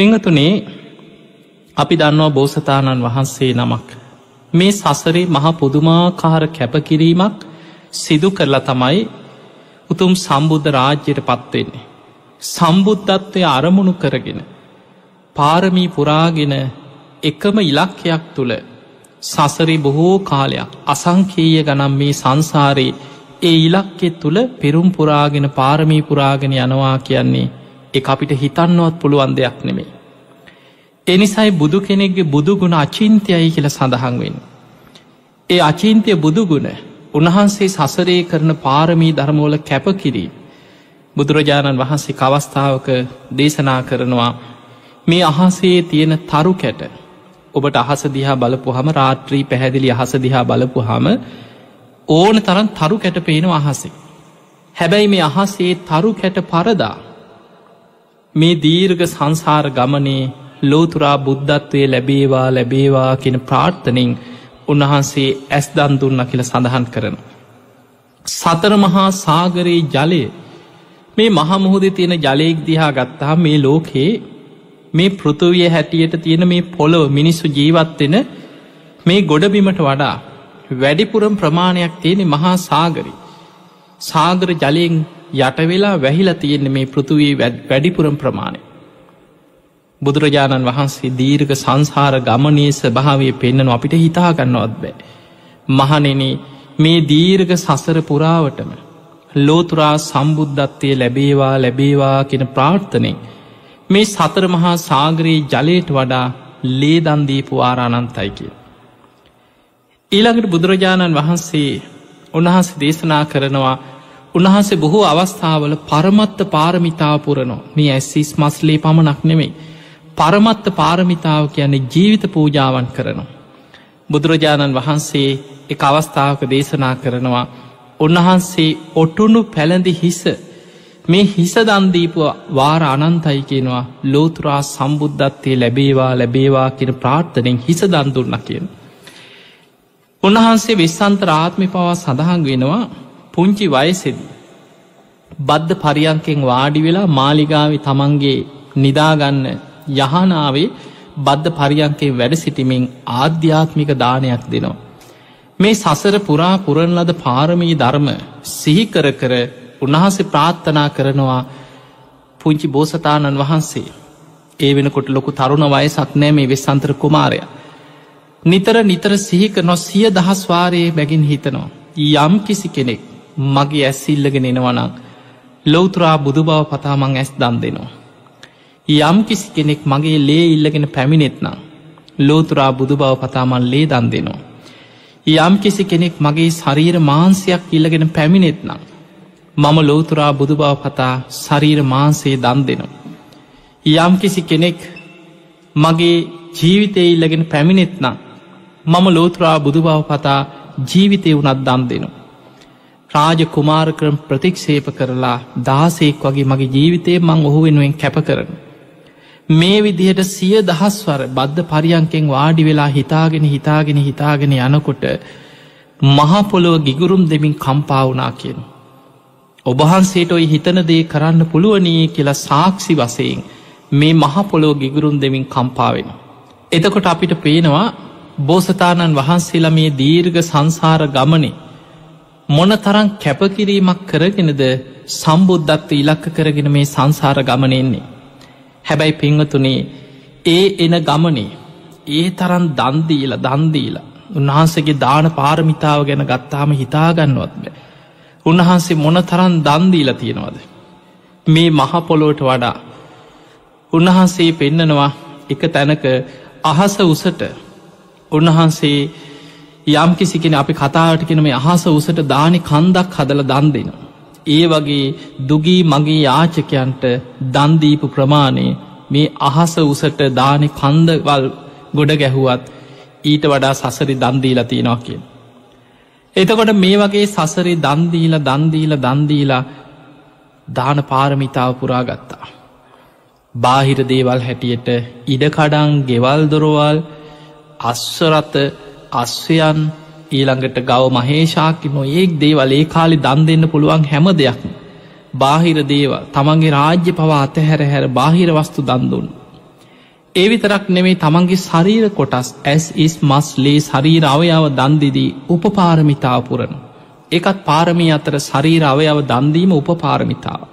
පංහතුනේ අපි දන්නවා බෝසතාණන් වහන්සේ නමක් මේ සසරේ මහ පුදුමාකාර කැපකිරීමක් සිදු කරලා තමයි උතුම් සම්බුද්ධ රාජ්‍යයට පත්වෙන්නේ. සම්බුද්ධත්වය අරමුණු කරගෙන පාරමී පුරාගෙන එකම ඉලක්කයක් තුළ සසරේ බොහෝ කාලයක් අසංකීය ගනම් මේ සංසාරයේ ඒ ඉලක්කෙ තුළ පෙරුම් පුරාගෙන පාරමී පුරාගෙන යනවා කියන්නේ එක අපිට හිතන්නවත් පුළුවන් දෙයක් නෙමේ. එනිසයි බුදු කෙනෙක්ගේ බුදුගුණ අචින්තයයි කියල සඳහන් වෙන්. ඒ අචින්තය බුදුගුණ උන්වහන්සේ සසරේ කරන පාරමී ධර්මෝල කැපකිරීම. බුදුරජාණන් වහන්සේ කවස්ථාවක දේශනා කරනවා මේ අහසේ තියෙන තරු කැට ඔබට අහස දිහා බලපු හම රාත්‍රී පැහැදිලි අහස දිහා බලපු හම ඕන තරන් තරු කැට පේන අහසේ. හැබැයි මේ අහසේ තරු කැට පරදා මේ දීර්ග සංසාර ගමනේ ලෝතුරා බුද්ධත්වය ලැබේවා ලැබේවා කියෙන ප්‍රාර්ථනින් උන්වහන්සේ ඇස් දන් දුන්න කියල සඳහන් කරන. සතර මහා සාගරයේ ජලය මේ මහමුහුද තියෙන ජලයෙක් දිහා ගත්තා මේ ලෝකයේ මේ පෘතුවිය හැටියට තියෙන මේ පොළොව මිනිස්සු ජීවත්වෙන මේ ගොඩබිමට වඩා වැඩිපුරම් ප්‍රමාණයක් තියෙනෙ මහා සාගරි. සාගර ජලයෙන් යටවෙලා වැහිලා තියෙන්නේ මේ පෘතුවී වැඩිපුරම් ප්‍රමාණය. බුදුරජාණන් වහන්සේ දීර්ඝ සංසාර ගමනයේ ස්භාවය පෙන්න්නන අපිට හිතාගන්නවත් බෑ. මහනෙන මේ දීර්ඝ සසර පුරාවටම ලෝතුරා සම්බුද්ධත්වය ලැබේවා ලැබේවා කෙන ප්‍රාර්ථනය මේ සතර මහා සාගරයේ ජලයට වඩා ලේදන්දීපු ආරානන්තයි කිය. ඊළඟට බුදුරජාණන් වහන්සේ උන්වහන්සේ දේශනා කරනවා උන්වහන්සේ බොහෝ අවස්ථාවල පරමත්ත පාරමිතාපුරනෝ මේ ඇස්සිස් මස්ලේ පමණක් නෙමෙයි පරමත්ත පාරමිතාව කියන්නේ ජීවිත පූජාවන් කරනවා. බුදුරජාණන් වහන්සේ එක අවස්ථාවක දේශනා කරනවා උන්වහන්සේ ඔටුනු පැළඳි හිස මේ හිස දන්දීපු වාර අනන්තයි කියෙනවා ලෝතුරා සම්බුද්ධත්වය ලැබේවා ලැබේවා කියෙන ප්‍රාර්ථනෙන් හිස දන්දුන්න කියෙන්. උන්වහන්සේ විස්සන්තර ආත්මි පවා සඳහන් වෙනවා පුංචි වයසෙදී. බද්ධ පරියන්කෙන් වාඩි වෙලා මාලිගාවි තමන්ගේ නිදාගන්න යහනාවේ බද්ධ පරියන්කේ වැඩ සිටිමින් ආධ්‍යාත්මික දානයක් දෙනවා. මේ සසර පුරා පුරණ ලද පාරමී ධර්ම සිහිකර කර උන්වහන්සේ ප්‍රාත්ථනා කරනවා පුංචි බෝසතාණන් වහන්සේ ඒ වෙනකොට ලොකු තරුණ වයසක් නෑ මේ වෙස්සන්තර කුමාරය. නිතර නිතර සිහික නො සිය දහස්වාරයේ බැගින් හිතනවා. යම් කිසි කෙනෙක් මගේ ඇස්සිල්ලගෙන එනවනං ලොවතුරා බුදු බව පතාමං ඇස් දන් දෙනවා. යම් කිසි කෙනෙක් මගේ ලේ ඉල්ලගෙන පැමිණෙත්නම් ලෝතුරා බුදු බව පතාමන් ලේ දන් දෙනවා. යම් කිසි කෙනෙක් මගේ ශරීර මාන්සයක් ඉල්ලගෙන පැමිණෙත්නම් මම ලෝතුරා බුදු බව පතා ශරීර මාන්සේ දන් දෙනවා. යම් කිසි කෙනෙක් මගේ ජීවිතය ඉල්ලගෙන පැමිණෙත්නම් මම ලෝතුරා බුදු බව පතා ජීවිතය වනත් දන් දෙනවා. රාජ කුමාරකරම් ප්‍රතික්ෂේප කරලා දාසෙක් වගේ මගේ ජීවිතය මං ඔහු වෙනුවෙන් කැප කරන. මේ විදිහට සිය දහස්වර බද්ධ පරියන්කෙන් වාඩි වෙලා හිතාගෙන හිතාගෙන හිතාගෙන යනකොට මහපොළොව ගිගුරුම් දෙමින් කම්පාවනා කියන. ඔබහන්සේට ඔයි හිතන දේ කරන්න පුළුවනී කියලා සාක්ෂි වසයෙන් මේ මහපොළොව ගිගුරුම් දෙමින් කම්පාවෙන. එතකොට අපිට පේනවා බෝසතාණන් වහන්සේලා මේ දීර්ඝ සංසාර ගමනේ මොන තරං කැපකිරීමක් කරගෙනද සම්බුද්ධත්ව ඉලක්ක කරගෙන මේ සංසාර ගමනෙන්නේ. හැබැයි පිංහතුනේ ඒ එන ගමනේ ඒ තරන් දන්දීල දන්දීල උන්වහන්සේගේ දාන පාරමිතාව ගැන ගත්තාම හිතාගන්නවත් බෑ. උන්වහන්සේ මොන තරන් දන්දීල තියෙනවද. මේ මහපොලොවට වඩා උන්වහන්සේ පෙන්නනවා එක තැනක අහස උසට උන්වහන්සේ යම් කිසිකෙන අපි කතාවට කෙන මේ අහස උසට දානි කන්දක් හදල දන් දෙනවා. ඒ වගේ දුගී මගේ යාචකයන්ට දන්දීපු ප්‍රමාණය මේ අහස උසට දානෙ කන්දවල් ගොඩ ගැහුවත් ඊට වඩා සසරි දන්දීලා තියෙනවා කිය. එතකොට මේ වගේ සසරි දන්දීල දන්දීල දන්දීලා දාන පාරමිතාව පුරා ගත්තා. බාහිර දේවල් හැටියට ඉඩකඩං ගෙවල් දොරවල් අස්වරත අස්වයන් ඊළඟට ගව මහේෂාකි නො ඒක් දේවල් ඒ කාලි දන් දෙන්න පුළුවන් හැම දෙයක්ම. බාහිර දේව තමන්ගේ රාජ්‍ය පවා අතහැර හැර බාහිර වස්තු දන්දුන්. ඒ විතරක් නෙමේ තමන්ගේ ශරීර කොටස් ඇස් ඉස් මස් ලේ ශරීර අවයාව දන්දිදී උපපාරමිතාපුරන. එකත් පාරමී අතර ශරීර අවයාව දන්දීම උපපාරමිතාව.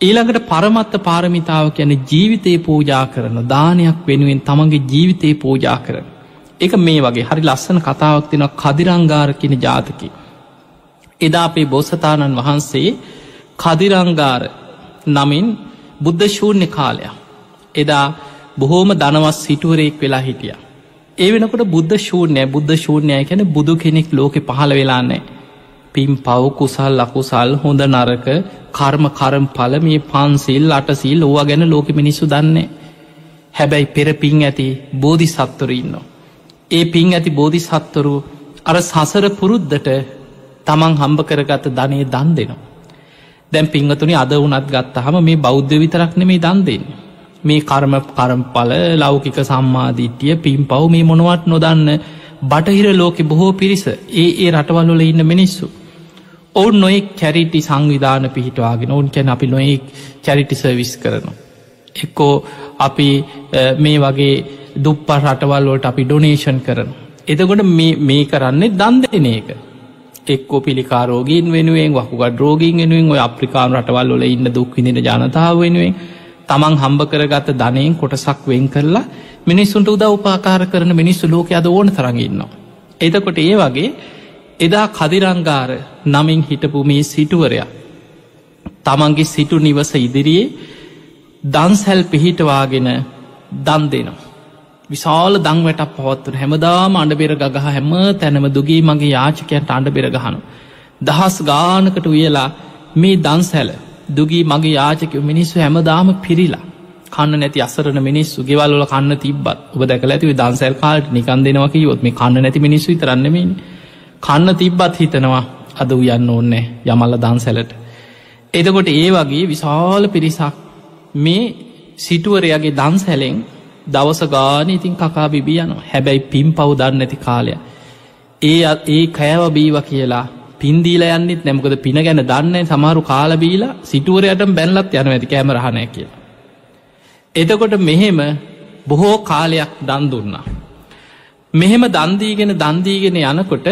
ඊළඟට පරමත්ත පාරමිතාව කියන ජීවිතය පූජා කරන දානයක් වෙනුවෙන් තමන්ගේ ජීවිතය පූජා කරන. එක මේ වගේ හරි ලස්සන කතාවක් තිෙන කදිරංගාරකින ජාතකි. එදා අපේ බෝසතාණන් වහන්සේ කදිරංගාර නමින් බුද්ධ ශූර්ණය කාලයක්. එදා බොහෝම දනවස් සිටුවරයෙක් වෙලා හිටිය. ඒ වෙනකොට බුද්ධ ශූර්ණය බුද්ධ ශූර්ණයය කැන බුදු කෙනෙක් ලෝකෙ පහළ වෙලාන්නේ. පිම් පව් කුසල් ලකුසල් හොඳ නරක කර්ම කරම් පල මේ පන්සිල් අටසිල් ඕවා ගැන ලෝක මිනිස්සු දන්නේ. හැබැයි පෙර පින් ඇති බෝධි සත්තුර ඉන්න. ඒ පින් ඇති බෝධි සත්තුරු අර සසර පුරුද්ධට තමන් හම්බ කරගත ධනය දන් දෙනවා. දැම් පිංහතුනි අද වනත් ගත්ත හම මේ බෞද්ධ විතරක් නෙමේ දන් දෙන්න. මේ කර්ම කරම්පල ලෞකික සම්මාධිට්්‍යය පින් පව් මේ මොනවත් නොදන්න බටහිර ලෝකෙ බොහෝ පිරිස ඒ ඒ රටවල්ලොල ඉන්න මිනිස්සු. ඔවුන් නොෙක් චැරිටි සංවිධාන පිහිටවාගෙන ඔවුන් කැන අපි නොයෙක් චැරිටි සර්විස් කරනවා. එක්කෝ අපි මේ වගේ දුප්ප රටවල්ලෝට අපි ඩොනේෂන් කරන. එතකොට මේ කරන්නේ දන් දෙන එක. එක්කෝ පිළිකාරෝගීන් වෙනුවෙන් වකුගත් රෝගීන් වෙනුවෙන් ඔය අප්‍රිකාන් රටවල් ොල ඉන්න දුක්විදින ජනතාව වෙනුවෙන් තමන් හම්බ කරගත ධනයෙන් කොටසක් වෙන් කරලා මිනිස්සුන්ට උද උපාකාර කරන මිනිස්සු ලෝක අද ඕන තරඟන්නවා. එතකොට ඒ වගේ එදා කදිරංගාර නමින් හිටපු මේ සිටුවරයා තමන්ගේ සිටු නිවස ඉදිරියේ දන්සැල් පිහිටවාගෙන දන් දෙනවා. විශාල දංවැටක් පවත්වන හැමදාම අඩබෙර ගහ හැම තැනම දුගී මගේ යාචකයන්ට අඩ බෙරගහනු. දහස් ගානකට උයලා මේ දන්සැල දුගී මගේ යාචක මිනිස්සු හැමදාම පිරිලා කන්න නැති අසරන මිනිස්සු ගෙවල්ල කන්න තිබත් ඔබ දැකල ඇතිව දන්සැල් කාල්ට නිකන් දෙනවක යොත් මේ කන්න නැති මිනිස්සු තරන්නෙමනි කන්න තිබ්බත් හිතනවා අද උයන්න ඕන්නෑ යමල්ල දන්සැලට. එදකොට ඒ වගේ විශාල පිරිසක් මේ සිටුවරයාගේ දන්සැලෙන් දවස ගාන ඉතින් කකා බිබිය යන හැබැයි පින් පව් දන්න නැති කාලය. ඒ ඒ කෑව බීව කියලා පින්දීල යන්නෙත් නැමකද පින ගැන දන්න සමාරු කාලබීලා සිටුවරයට බැල්ලත් යන ඇති කෑමරහණය කියලා. එතකොට මෙහෙම බොහෝ කාලයක් දන් දුන්නා. මෙහෙම දන්දීගෙන දන්දීගෙන යනකොට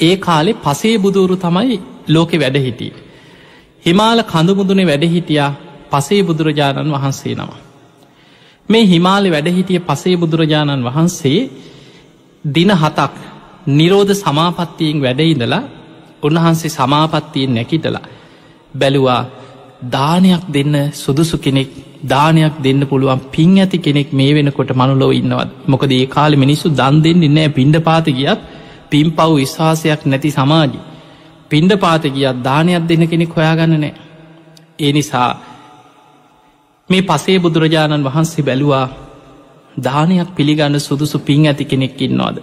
ඒ කාලෙ පසේ බුදුරු තමයි ලෝකෙ වැඩ හිටිය. හිමාල කඳුමුදුනේ වැඩ හිටියා පසේ බුදුරජාණන් වහන්සේ නම. මේ හිමාලි වැඩහිටිය පසේ බුදුරජාණන් වහන්සේ දින හතක් නිරෝධ සමාපත්තියෙන් වැඩඉඳලා උන්වහන්සේ සමාපත්තියෙන් නැකිටලා බැලුවා දානයක් දෙන්න සුදුසු කෙනෙක් දානයක් දෙන්න පුළුවන් පින් ඇති කෙනෙක් මේ වෙනකොට මනුලොව ඉන්නවත් මොකද ඒ කාල මිනිස්සු දන් දෙන්න නෑ පින්ඩ පාති ගියත් පින් පව් විශ්වාසයක් නැති සමාජි. පින්ඩ පාත ගියත් දානයක් දෙන්න කෙනෙක් හොයාගන්න නෑ ඒ නිසා මේ පසේ බුදුරජාණන් වහන්සේ බැලුවා දානයක් පිළිගන්න සුදුසු පින් ඇති කෙනෙක් ඉන්නවාද.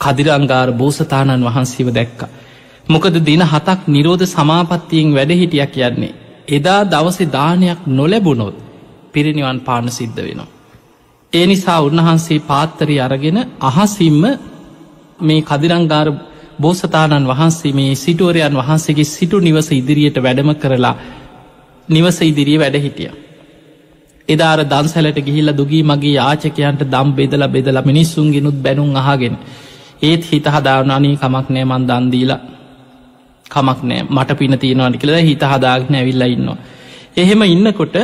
කදිරංගාර බෝසතාණන් වහන්සේව දැක්ක. මොකද දින හතක් නිරෝධ සමාපත්තියෙන් වැඩහිටියක් කියන්නේ. එදා දවසේ දානයක් නොලැබුණොත් පිරිනිවන් පාන සිද්ධ වෙනවා. ඒ නිසා උන්වහන්සේ පාත්තරි අරගෙන අහසිම්ම මේ කදිරංගාර බෝසතාණන් වහන්සේ මේ සිටුවරයන් වහන්සේගේ සිටු නිවස ඉදිරියට වැඩම කරලා නිවස ඉදිරිය වැඩ හිටිය. එදාර දන්සැලට ගිහිල්ල දුගී මගේ යාචකයන්ට දම් බෙදල බෙදල මිනිස්සුන්ගෙනුත් බැනුම් අහගෙන ඒත් හිත හදාවනනී කමක් නෑ මන් දන්දීලා කමක් නෑ මට පින තියෙනවාට කියලද හිත හදාගෙන ඇවිල්ල ඉන්නවා. එහෙම ඉන්නකොට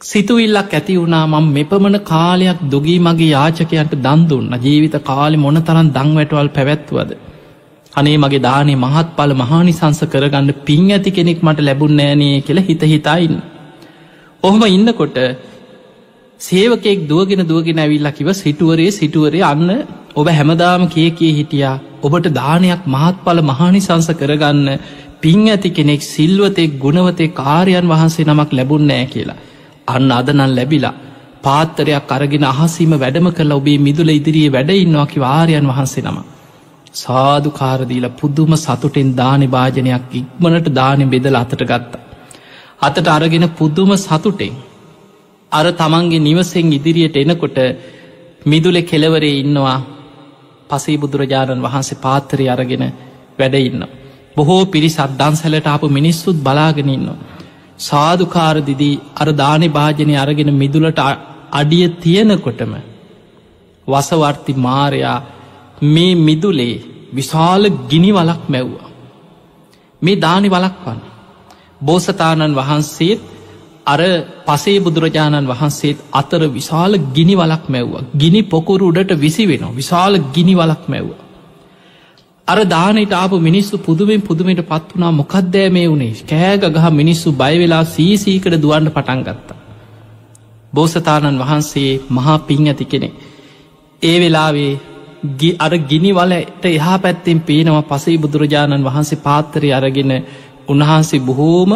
සිතුවිල්ලක් ඇති වුණා මං මෙපමණ කාලයක් දුගී මගේ යාචකයන්ට දන්දුන්න ජීවිත කාලි මොන තරන් දංවැටවල් පැවැත්වුවද. අනේ මගේ දානේ මහත් පල මහානිසංස කරගන්න පින් ඇති කෙනෙක් මට ලැබුන් නෑනය කියලා හිත හිතායින්න. ඔහොම ඉන්නකොට සේවකෙක් දුවගෙන දුවගෙන ඇවිල්ලා කිව සිටුවරේ සිටුවරේ අන්න ඔබ හැමදාම කියකේ හිටියා ඔබට දානයක් මහත්ඵල මහානිසංස කරගන්න පින් ඇති කෙනෙක් සිල්වතෙක් ගුණවතේ කාරයන් වහන්සේ නමක් ලැබුන් නෑ කියලා. අන්න අදනන් ලැබිලා පාත්තරයක් අරගෙන අහසීම වැඩම කළ ඔබේ මිදුල ඉදිරියේ වැඩඉන්නවාකි වාරයන් වහන්සේ නම. සාධු කාරදීල පුද්දුම සතුටෙන් දානෙ භාජනයක් ඉක්මනට දානෙ බෙදල අතට ගත්තා. අතට අරගෙන පුද්දුම සතුටෙන් අර තමන්ගේ නිවසෙන් ඉදිරියට එනකොට මිදුල කෙලවරේ ඉන්නවා පසේ බුදුරජාණන් වහන්සේ පාත්තරය අරගෙන වැඩඉන්න. බොහෝ පිරිසත් දන්සැලට අප මිනිස්සුත් බලාගෙනන්න. සාධකාරදිදී අර දානෙ භාජනය අරගෙන මිදුලට අඩිය තියෙනකොටම වසවර්ති මාරයා මේ මිදුලේ විශාල ගිනි වලක් මැව්වා. මේ දානි වලක්වන්න. බෝසතාණන් වහන්සේත් අර පසේ බුදුරජාණන් වහන්සේත් අතර විශාල ගිනි වලක් මැව්වා. ගිනි පොකුරු උඩට විසි වෙන විශාල ගිනි වලක් මැව්වා. අර දානට ආපු මිනිස්සු පුදුවෙන් පුදුමට පත් වනා මොකක්දෑ මේ වුණේ කෑග ගහ මිනිස්සු බයවෙලා සීසීකට දුවන්න පටන් ගත්තා. බෝසතාණන් වහන්සේ මහා පින් ඇති කෙනෙ. ඒ වෙලාවේ අර ගිනි වලට එහා පැත්තෙන් පේනවා පසේ බුදුරජාණන් වහන්සේ පාත්තරය අරගෙන උන්වහන්සේ බොහෝම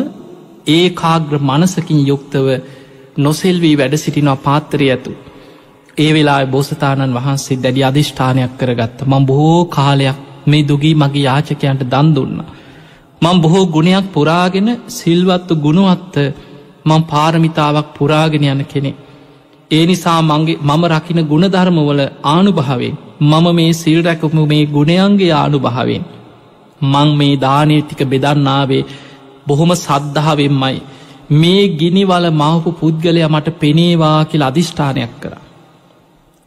ඒ කාග්‍ර මනසකින් යුක්තව නොසෙල්වී වැඩ සිටිනවා පාත්තරය ඇතු. ඒ වෙලා බෝසතාණන් වහන්සේ දැඩි අධිෂ්ඨානයක් කරගත්ත මං බොහෝ කාලයක් මේ දුගී මගේ යාචකයන්ට දන් දුන්න. මං බොහෝ ගුණයක් පුරාගෙන සිල්වත්තු ගුණුවත්ත මං පාරමිතාවක් පුරාගෙන යන කෙනෙ. ඒ නිසා මගේ මම රකින ගුණධර්මවල ආනුභාවෙන් මම මේ සිල් රැකපු මේ ගුණයන්ගේ ආනු භාවෙන් මං මේ දානය ටික බෙදන්නාවේ බොහොම සද්ධාවෙන්මයි මේ ගිනිවල මවපු පුද්ගලය මට පෙනේවා කියල අධිෂ්ඨානයක් කර.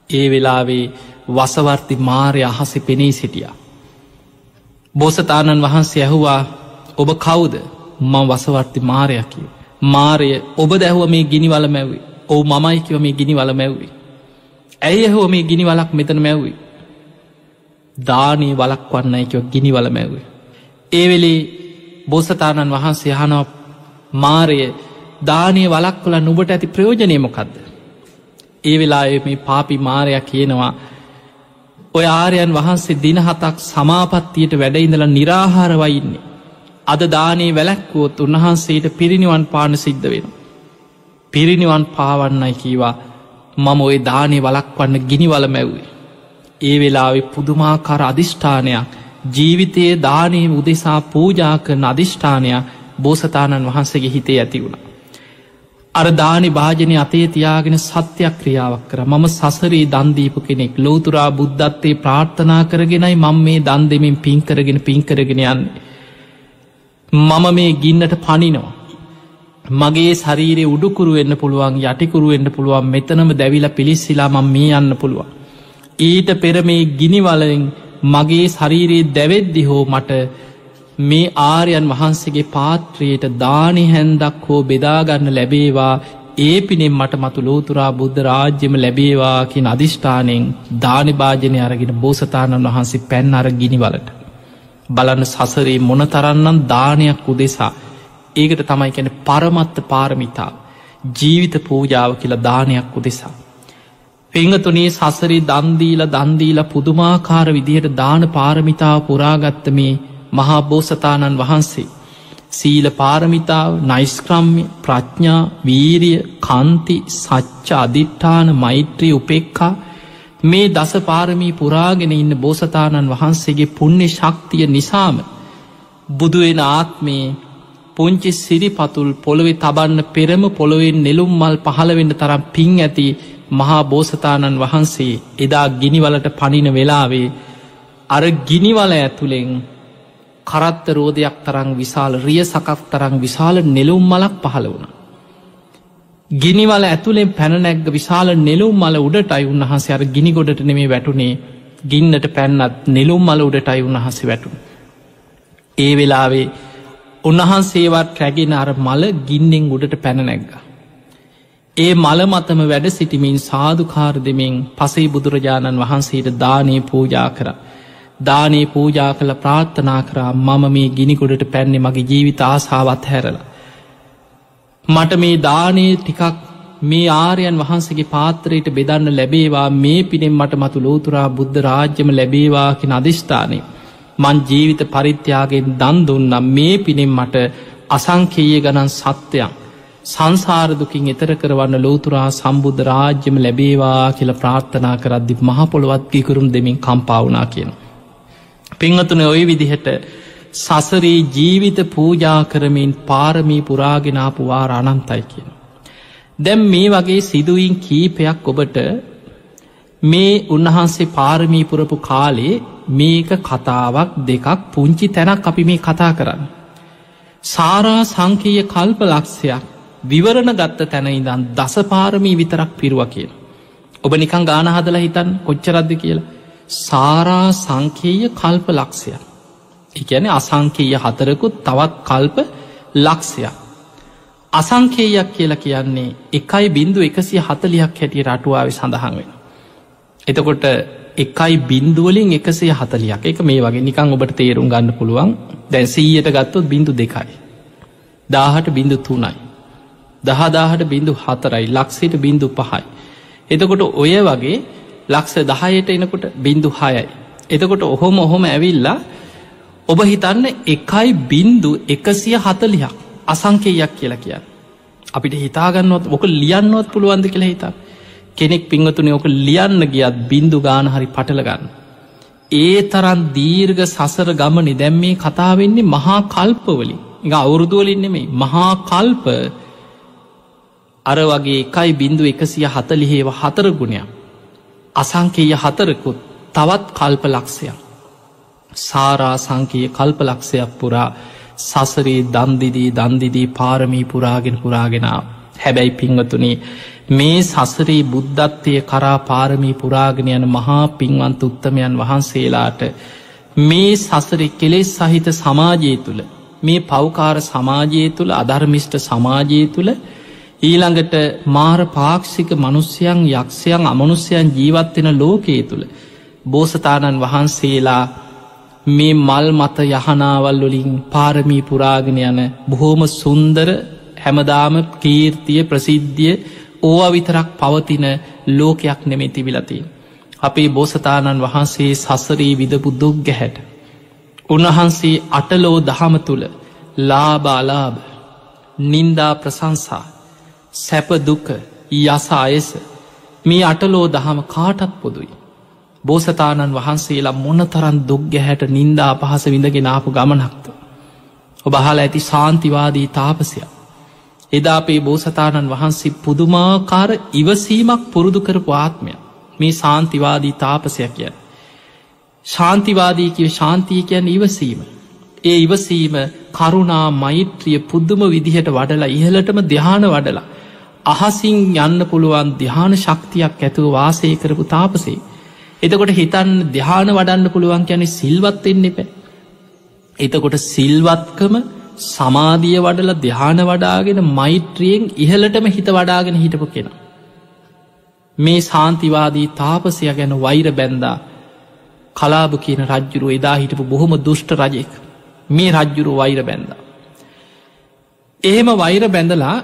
ඒ වෙලාවේ වසවර්ති මාරය අහසි පෙනී සිටියා. බෝසතාණන් වහන්සේ ඇහුවා ඔබ කවුද මං වසවර්ති මාරයකිව. මාරය ඔබ දැහුව මේ ගිනිවල මැව්වේ ඔවු මමයිකිව මේ ගිනිවල මැව්වේ. ඇයි හෝ මේ ගිනි වලක් මෙතන මැව්වේ. දානී වලක් වන්නයිකව ගිනි වල මැව්වේ. ඒවෙලේ බෝසතාණන් වහන්සේ හනව මාරය දානය වලක් කළ නුබට ඇති ප්‍රයෝජනයමොකක්ද. ඒ වෙලා මේ පාපි මාරයක් කියනවා ඔය ආරයන් වහන්සේ දිනහතක් සමාපත්තියට වැඩඉඳල නිරාහාරවයින්නේ. අද දානේ වැලැක්වුවොත් උන්වහන්සේට පිරිනිවන් පාන සිද්ධ වෙන. පිරිනිවන් පාවන්නයි කීවා මම ඔය දානය වලක්වන්න ගිනිවල මැව්වේ. ඒ වෙලාවෙ පුදුමාකාර අධිෂ්ඨානයක් ජීවිතයේ දානය උදෙසා පූජා කරන අධිෂ්ඨානයක් බෝසතාණන් වහන්සේගේ හිතේ ඇති වුණ. අර දානි භාජනය අතේ තියාගෙන සත්‍යයක් ක්‍රියාවක් කර මම සසරී දන්දීපු කෙනෙක් ලෝතුරා බුද්ධත්තේ ප්‍රාර්ථනා කරගෙනයි මං මේ දන් දෙමින් පින්කරගෙන පින්කරගෙන යන්නේ. මම මේ ගින්නට පනිනවා. මගේ ශරීරය උඩුකුරු වෙන්න පුළුවන් යටිකුරු වෙන්න පුළුවන් මෙතනම දැවිල පිලිස්සිලා මං මේ යන්න පුළුවන්. ඊට පෙර මේ ගිනිවලෙන් මගේ ශරීරයේ දැවෙද්දි හෝ මට මේ ආරයන් වහන්සේගේ පාත්‍රයට දානි හැන්දක් හෝ බෙදාගන්න ලැබේවා ඒ පිනෙන් මට මතු ලෝතුරා බුද්ධ රාජ්‍යම ලැබේවාකින් අධිෂ්ඨානයෙන් දානිභාජනය අරගෙන බෝසතාණන් වහන්සේ පැන් අර ගිනිවලට. බලන්න සසරේ මොනතරන්නම් දානයක් උදෙසා ඒකට තමයි කැන පරමත්ත පාරමිතා ජීවිත පූජාව කියලා දානයක් උදෙසා. පෙංගතුනේ සසරි දන්දීල දන්දීල පුදුමාකාර විදිහට දාන පාරමිතාව පුරාගත්ත මේ මහා බෝසතාණන් වහන්සේ. සීල පාරමිතාව නයිස්ක්‍රම්ය ප්‍රඥා වීරිය කන්ති සච්ච අධිට්ඨාන මෛත්‍රී උපෙක්කා මේ දස පාරමී පුරාගෙන ඉන්න බෝසතාණන් වහන්සේගේ පුුණ්‍ය ශක්තිය නිසාම බුදුවෙන ආත්මේ පුංචි සිරිපතුල් පොළොවෙ තබන්න පෙරම පොළොවෙන් නෙළුම් මල් පහළවෙන්න තරම් පින් ඇති මහා බෝසතාණන් වහන්සේ එදා ගිනිවලට පනින වෙලාවේ අර ගිනිවල ඇතුළෙන් කරත්ත රෝධයක් තරං විශාල රිය සකක් තරං විශාල නෙළුම් මලක් පහළ වුණ. ගිනිවල ඇතුළෙන් පැනනැක්ග විශාල නෙළුම් මල උඩටයි උන්වහන්සේ අර ගිනි ගොඩට නෙමේ වැටුනේ ගින්නට පැන්නත් නෙළුම් මල උඩටයි උන්වහස වැටුන්. ඒ වෙලාවේ උන්වහන්සේවත් රැගෙන අර මල ගින්නෙන් උඩට පැනනැග්ග. ඒ මල මතම වැඩ සිටිමින් සාධකාර දෙමින් පසේ බුදුරජාණන් වහන්සේට දානයේ පූජා කර. දානයේ පූජා කළ ප්‍රාර්ථනා කරා මම මේ ගිනිකොඩට පැන්නේ මගේ ජීවිත ආසාවත් හැරලා. මට මේ දානයේ ටිකක් මේ ආරයන් වහන්සගේ පාත්‍රයට බෙදන්න ලැබේවා මේ පිනෙන් මට මතු ලෝතුරා බුද්ධ රාජ්‍යම ලැබේවාකි අධිෂ්ඨානය. මං ජීවිත පරිත්‍යයාගෙන් දන් දුන්නම් මේ පිනෙන් මට අසංකේය ගණන් සත්‍යයක් සංසාරදුකින් එතර කරවන්න ලෝතුරා සම්බුද්ධ රාජ්‍යම ලැබේවා කියල ප්‍රාර්ථනා කරද්දි මහපොළොවත්ගිකුරුම් දෙමින් කම්පාවනා කියන. පිංහතුන ඔය විදිහට සසරී ජීවිත පූජා කරමින් පාරමී පුරාගෙනාපු වාර අනන්තයි කියන. දැම් මේ වගේ සිදුවීන් කීපයක් ඔබට මේ උන්වහන්සේ පාරමීපුරපු කාලේ මේක කතාවක් දෙකක් පුංචි තැනක් අපි මේ කතා කරන්න. සාරා සංකීය කල්ප ලක්ෂයක් විවරණ ගත්ත තැන ඉදන් දසපාරමී විතරක් පිරුව කියන. ඔබ නිකං ගාන හදලා හිතන් කොච්චරද්ද කියලා. සාරා සංකේය කල්ප ලක්ෂයක්. එකන අසංකේය හතරකුත් තවත් කල්ප ලක්ෂයක්. අසංකේයක් කියලා කියන්නේ එකයි බින්දු එකසිය හතලියක් හැටිය රටුවාව සඳහන් වෙන. එතකොට එකයි බින්දුවලින් එකසේ හතලියක් එක මේ වගේ නිකං ඔබට තේරුම් ගන්න පුළුවන් දැන් සීයට ගත්තොත් බිඳු දෙකයි. දාහට බිඳු තුනයි. දහදාහට බිඳු හතරයි ලක්සට බිඳු පහයි. එතකොට ඔය වගේ ලක්ෂ දහයට එනකොට බිඳු හයයි. එතකොට ඔහොම ඔහොම ඇවිල්ලා ඔබ හිතන්න එකයි බින්දු එකසිය හතලියක් අසංකේයක් කියලා කියන්න. අපිට හිතාගන්නවත් ඕක ලියන්නවත් පුළුවන්ද කියලා හිතා. කෙනෙක් පිංවතුන ඕක ලියන්න ගියත් බින්දු ගාන හරි පටලගන්න. ඒ තරන් දීර්ග සසර ගමනි දැම් මේ කතාවෙන්නේ මහා කල්පවලින් එක අවුරුදුවලින් නෙමෙයි මහා කල්ප අර වගේ එකයි බින්දු එකසිය හතලිහේව හතර ගුණයක්. අසංකේය හතරකුත් තවත් කල්ප ලක්ෂයක්. සාරා සංකයේ කල්ප ලක්ෂයක් පුරා සසරේ දන්දිදී දන්දිදී පාරමී පුරාගෙන පුරාගෙනාව හැබැයි පිංවතුනේ මේ සසරේ බුද්ධත්වය කරා පාරමී පුරාගෙන යන මහා පින්වන්ත උත්තමයන් වහන්සේලාට මේ සසර කෙලෙස් සහිත සමාජය තුළ මේ පෞකාර සමාජය තුළ අධර්මිෂ්ට සමාජය තුළ ඊළඟට මාර පාක්ෂික මනුස්්‍යයන් යක්ෂයන් අමනුස්්‍යයන් ජීවත්වෙන ලෝකයේ තුළ බෝසතාණන් වහන්සේලා මේ මල් මත යහනාවල් වලින් පාරමී පුරාගෙන යන බොහෝම සුන්දර හැමදාම කීර්තිය ප්‍රසිද්ධිය ඕවා විතරක් පවතින ලෝකයක් නෙමේ තිබිලතින්. අපේ බෝසතාණන් වහන්සේ සසරී විදපු දුක් ගැහැට. උන්වහන්සේ අටලෝ දහම තුළ ලාබාලාබ නින්දා ප්‍රසංසා සැපදුක යස අයස මේ අටලෝ දහම කාටත් පොදුයි. බෝසතාණන් වහන්සේලා මොන තරන් දුක් ගැහැට නින්දා පහස විඳගෙන ආපු ගමනක්ත. ඔබහල ඇති සාන්තිවාදී තාපසයක්. එදා අපේ බෝසතාණන් වහන්සේ පුදුමාකාර ඉවසීමක් පුරුදු කරපු ආත්මය මේ සාන්තිවාදී තාපසයක් කිය. ශාන්තිවාදී කිව ශාන්තිය කියන්න ඉවසීම. ඒ ඉවසීම කරුණා මෛත්‍රිය පුද්දුම විදිහට වඩලා ඉහලටම දෙහාන වඩලා. අහසින් යන්න පුළුවන් දෙහාන ශක්තියක් ඇතුව වාසය කරපු තාපසේ. එතකොට හිතන් දෙහාන වඩන්න පුළුවන් යැනෙ සිල්වත්වෙන්න එපැ. එතකොට සිල්වත්කම සමාධිය වඩල දෙහාන වඩාගෙන මෛත්‍රියෙන් ඉහලටම හිත වඩාගෙන හිටපු කෙන. මේ සාන්තිවාදී තාපසය ගැන වෛර බැන්දා කලාබ කියන රජ්ජුරු එදා හිටපු බොහොම දුෂ්ට රජෙක් මේ රජ්ජුරු වෛර බැන්ද. එහෙම වෛර බැඳලා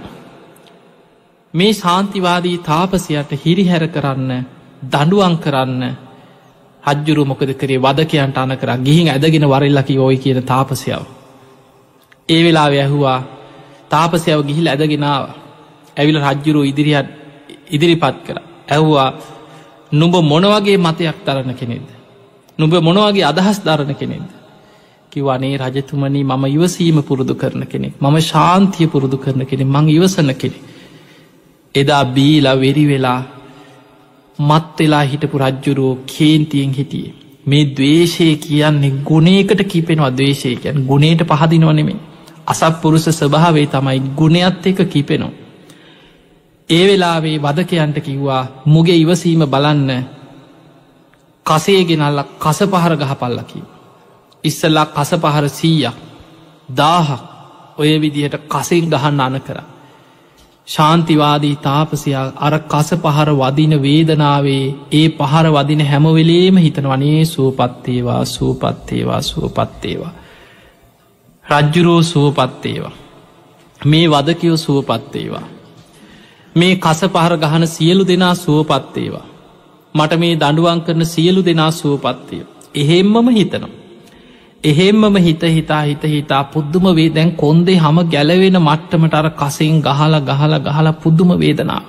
මේ ශාන්තිවාදී තාපසයට හිරිහැර කරන්න දඩුවන් කරන්න රජ්ජුරු මොකද කරේ වදකයන්ට අන කර ගිහින් ඇදගෙන වරල්ලකි ඔය කියන තාපසයාව. ඒ වෙලා ඇහුවා තාපසයව ගිහිල් ඇදගෙනාව ඇවිල රජ්ජුරු ඉදිරිහත් ඉදිරිපත් කර ඇහ්වා නුඹ මොනවගේ මතයක් තරණ කෙනෙද. නුඹ මොනවගේ අදහස් ධරණ කෙනෙද. කිවනේ රජතුමනී මම ඉවසීම පුරුදු කරන කෙනෙක් මම ශාන්තිය පුරුදු කරන කෙනෙ මං ඉවසන කෙනෙ. එදා බීලා වෙරි වෙලා මත් වෙලා හිටපු රජ්ජුරුවෝ කේන්තියෙන් හිටියේ. මේ දවේශය කියන්නේ ගුණේකට කිපෙනවා දවේශය කියන් ගුණේට පහදිනවනෙමේ. අසත්පුරුෂ ස්වභාවේ තමයි ගුණයත් එක කිපෙනවා. ඒ වෙලාවේ වදකයන්ට කිව්වා මුගේ ඉවසීම බලන්න කසේගෙනල්ල කස පහර ගහපල්ලකි. ඉස්සල්ලා කස පහර සීයක් දාහක් ඔය විදිහට කසෙන් ගහන්න අන කර. ශාන්තිවාදී තාපසයා අර කස පහර වදින වේදනාවේ ඒ පහර වදින හැමවෙලේම හිතන වනේ සූපත්තේවා සූපත්තේවා සුවපත්තේවා. රජ්ජුරෝ සුවපත්තේවා. මේ වදකයෝ සුවපත්තේවා. මේ කස පහර ගහන සියලු දෙනා සුවපත්තේවා. මට මේ දඩුවන් කරන සියලු දෙනා සුවපත්තය. එහෙම්මම හිතනම්. එහෙම්මම හිත හිතා හිත හිතා පුද්දුම වේ දැන් කොන්දේ හම ගැලවෙන මට්ටමට අර කසින් ගහලා ගහලා ගහලා පුද්දුම වේදනා.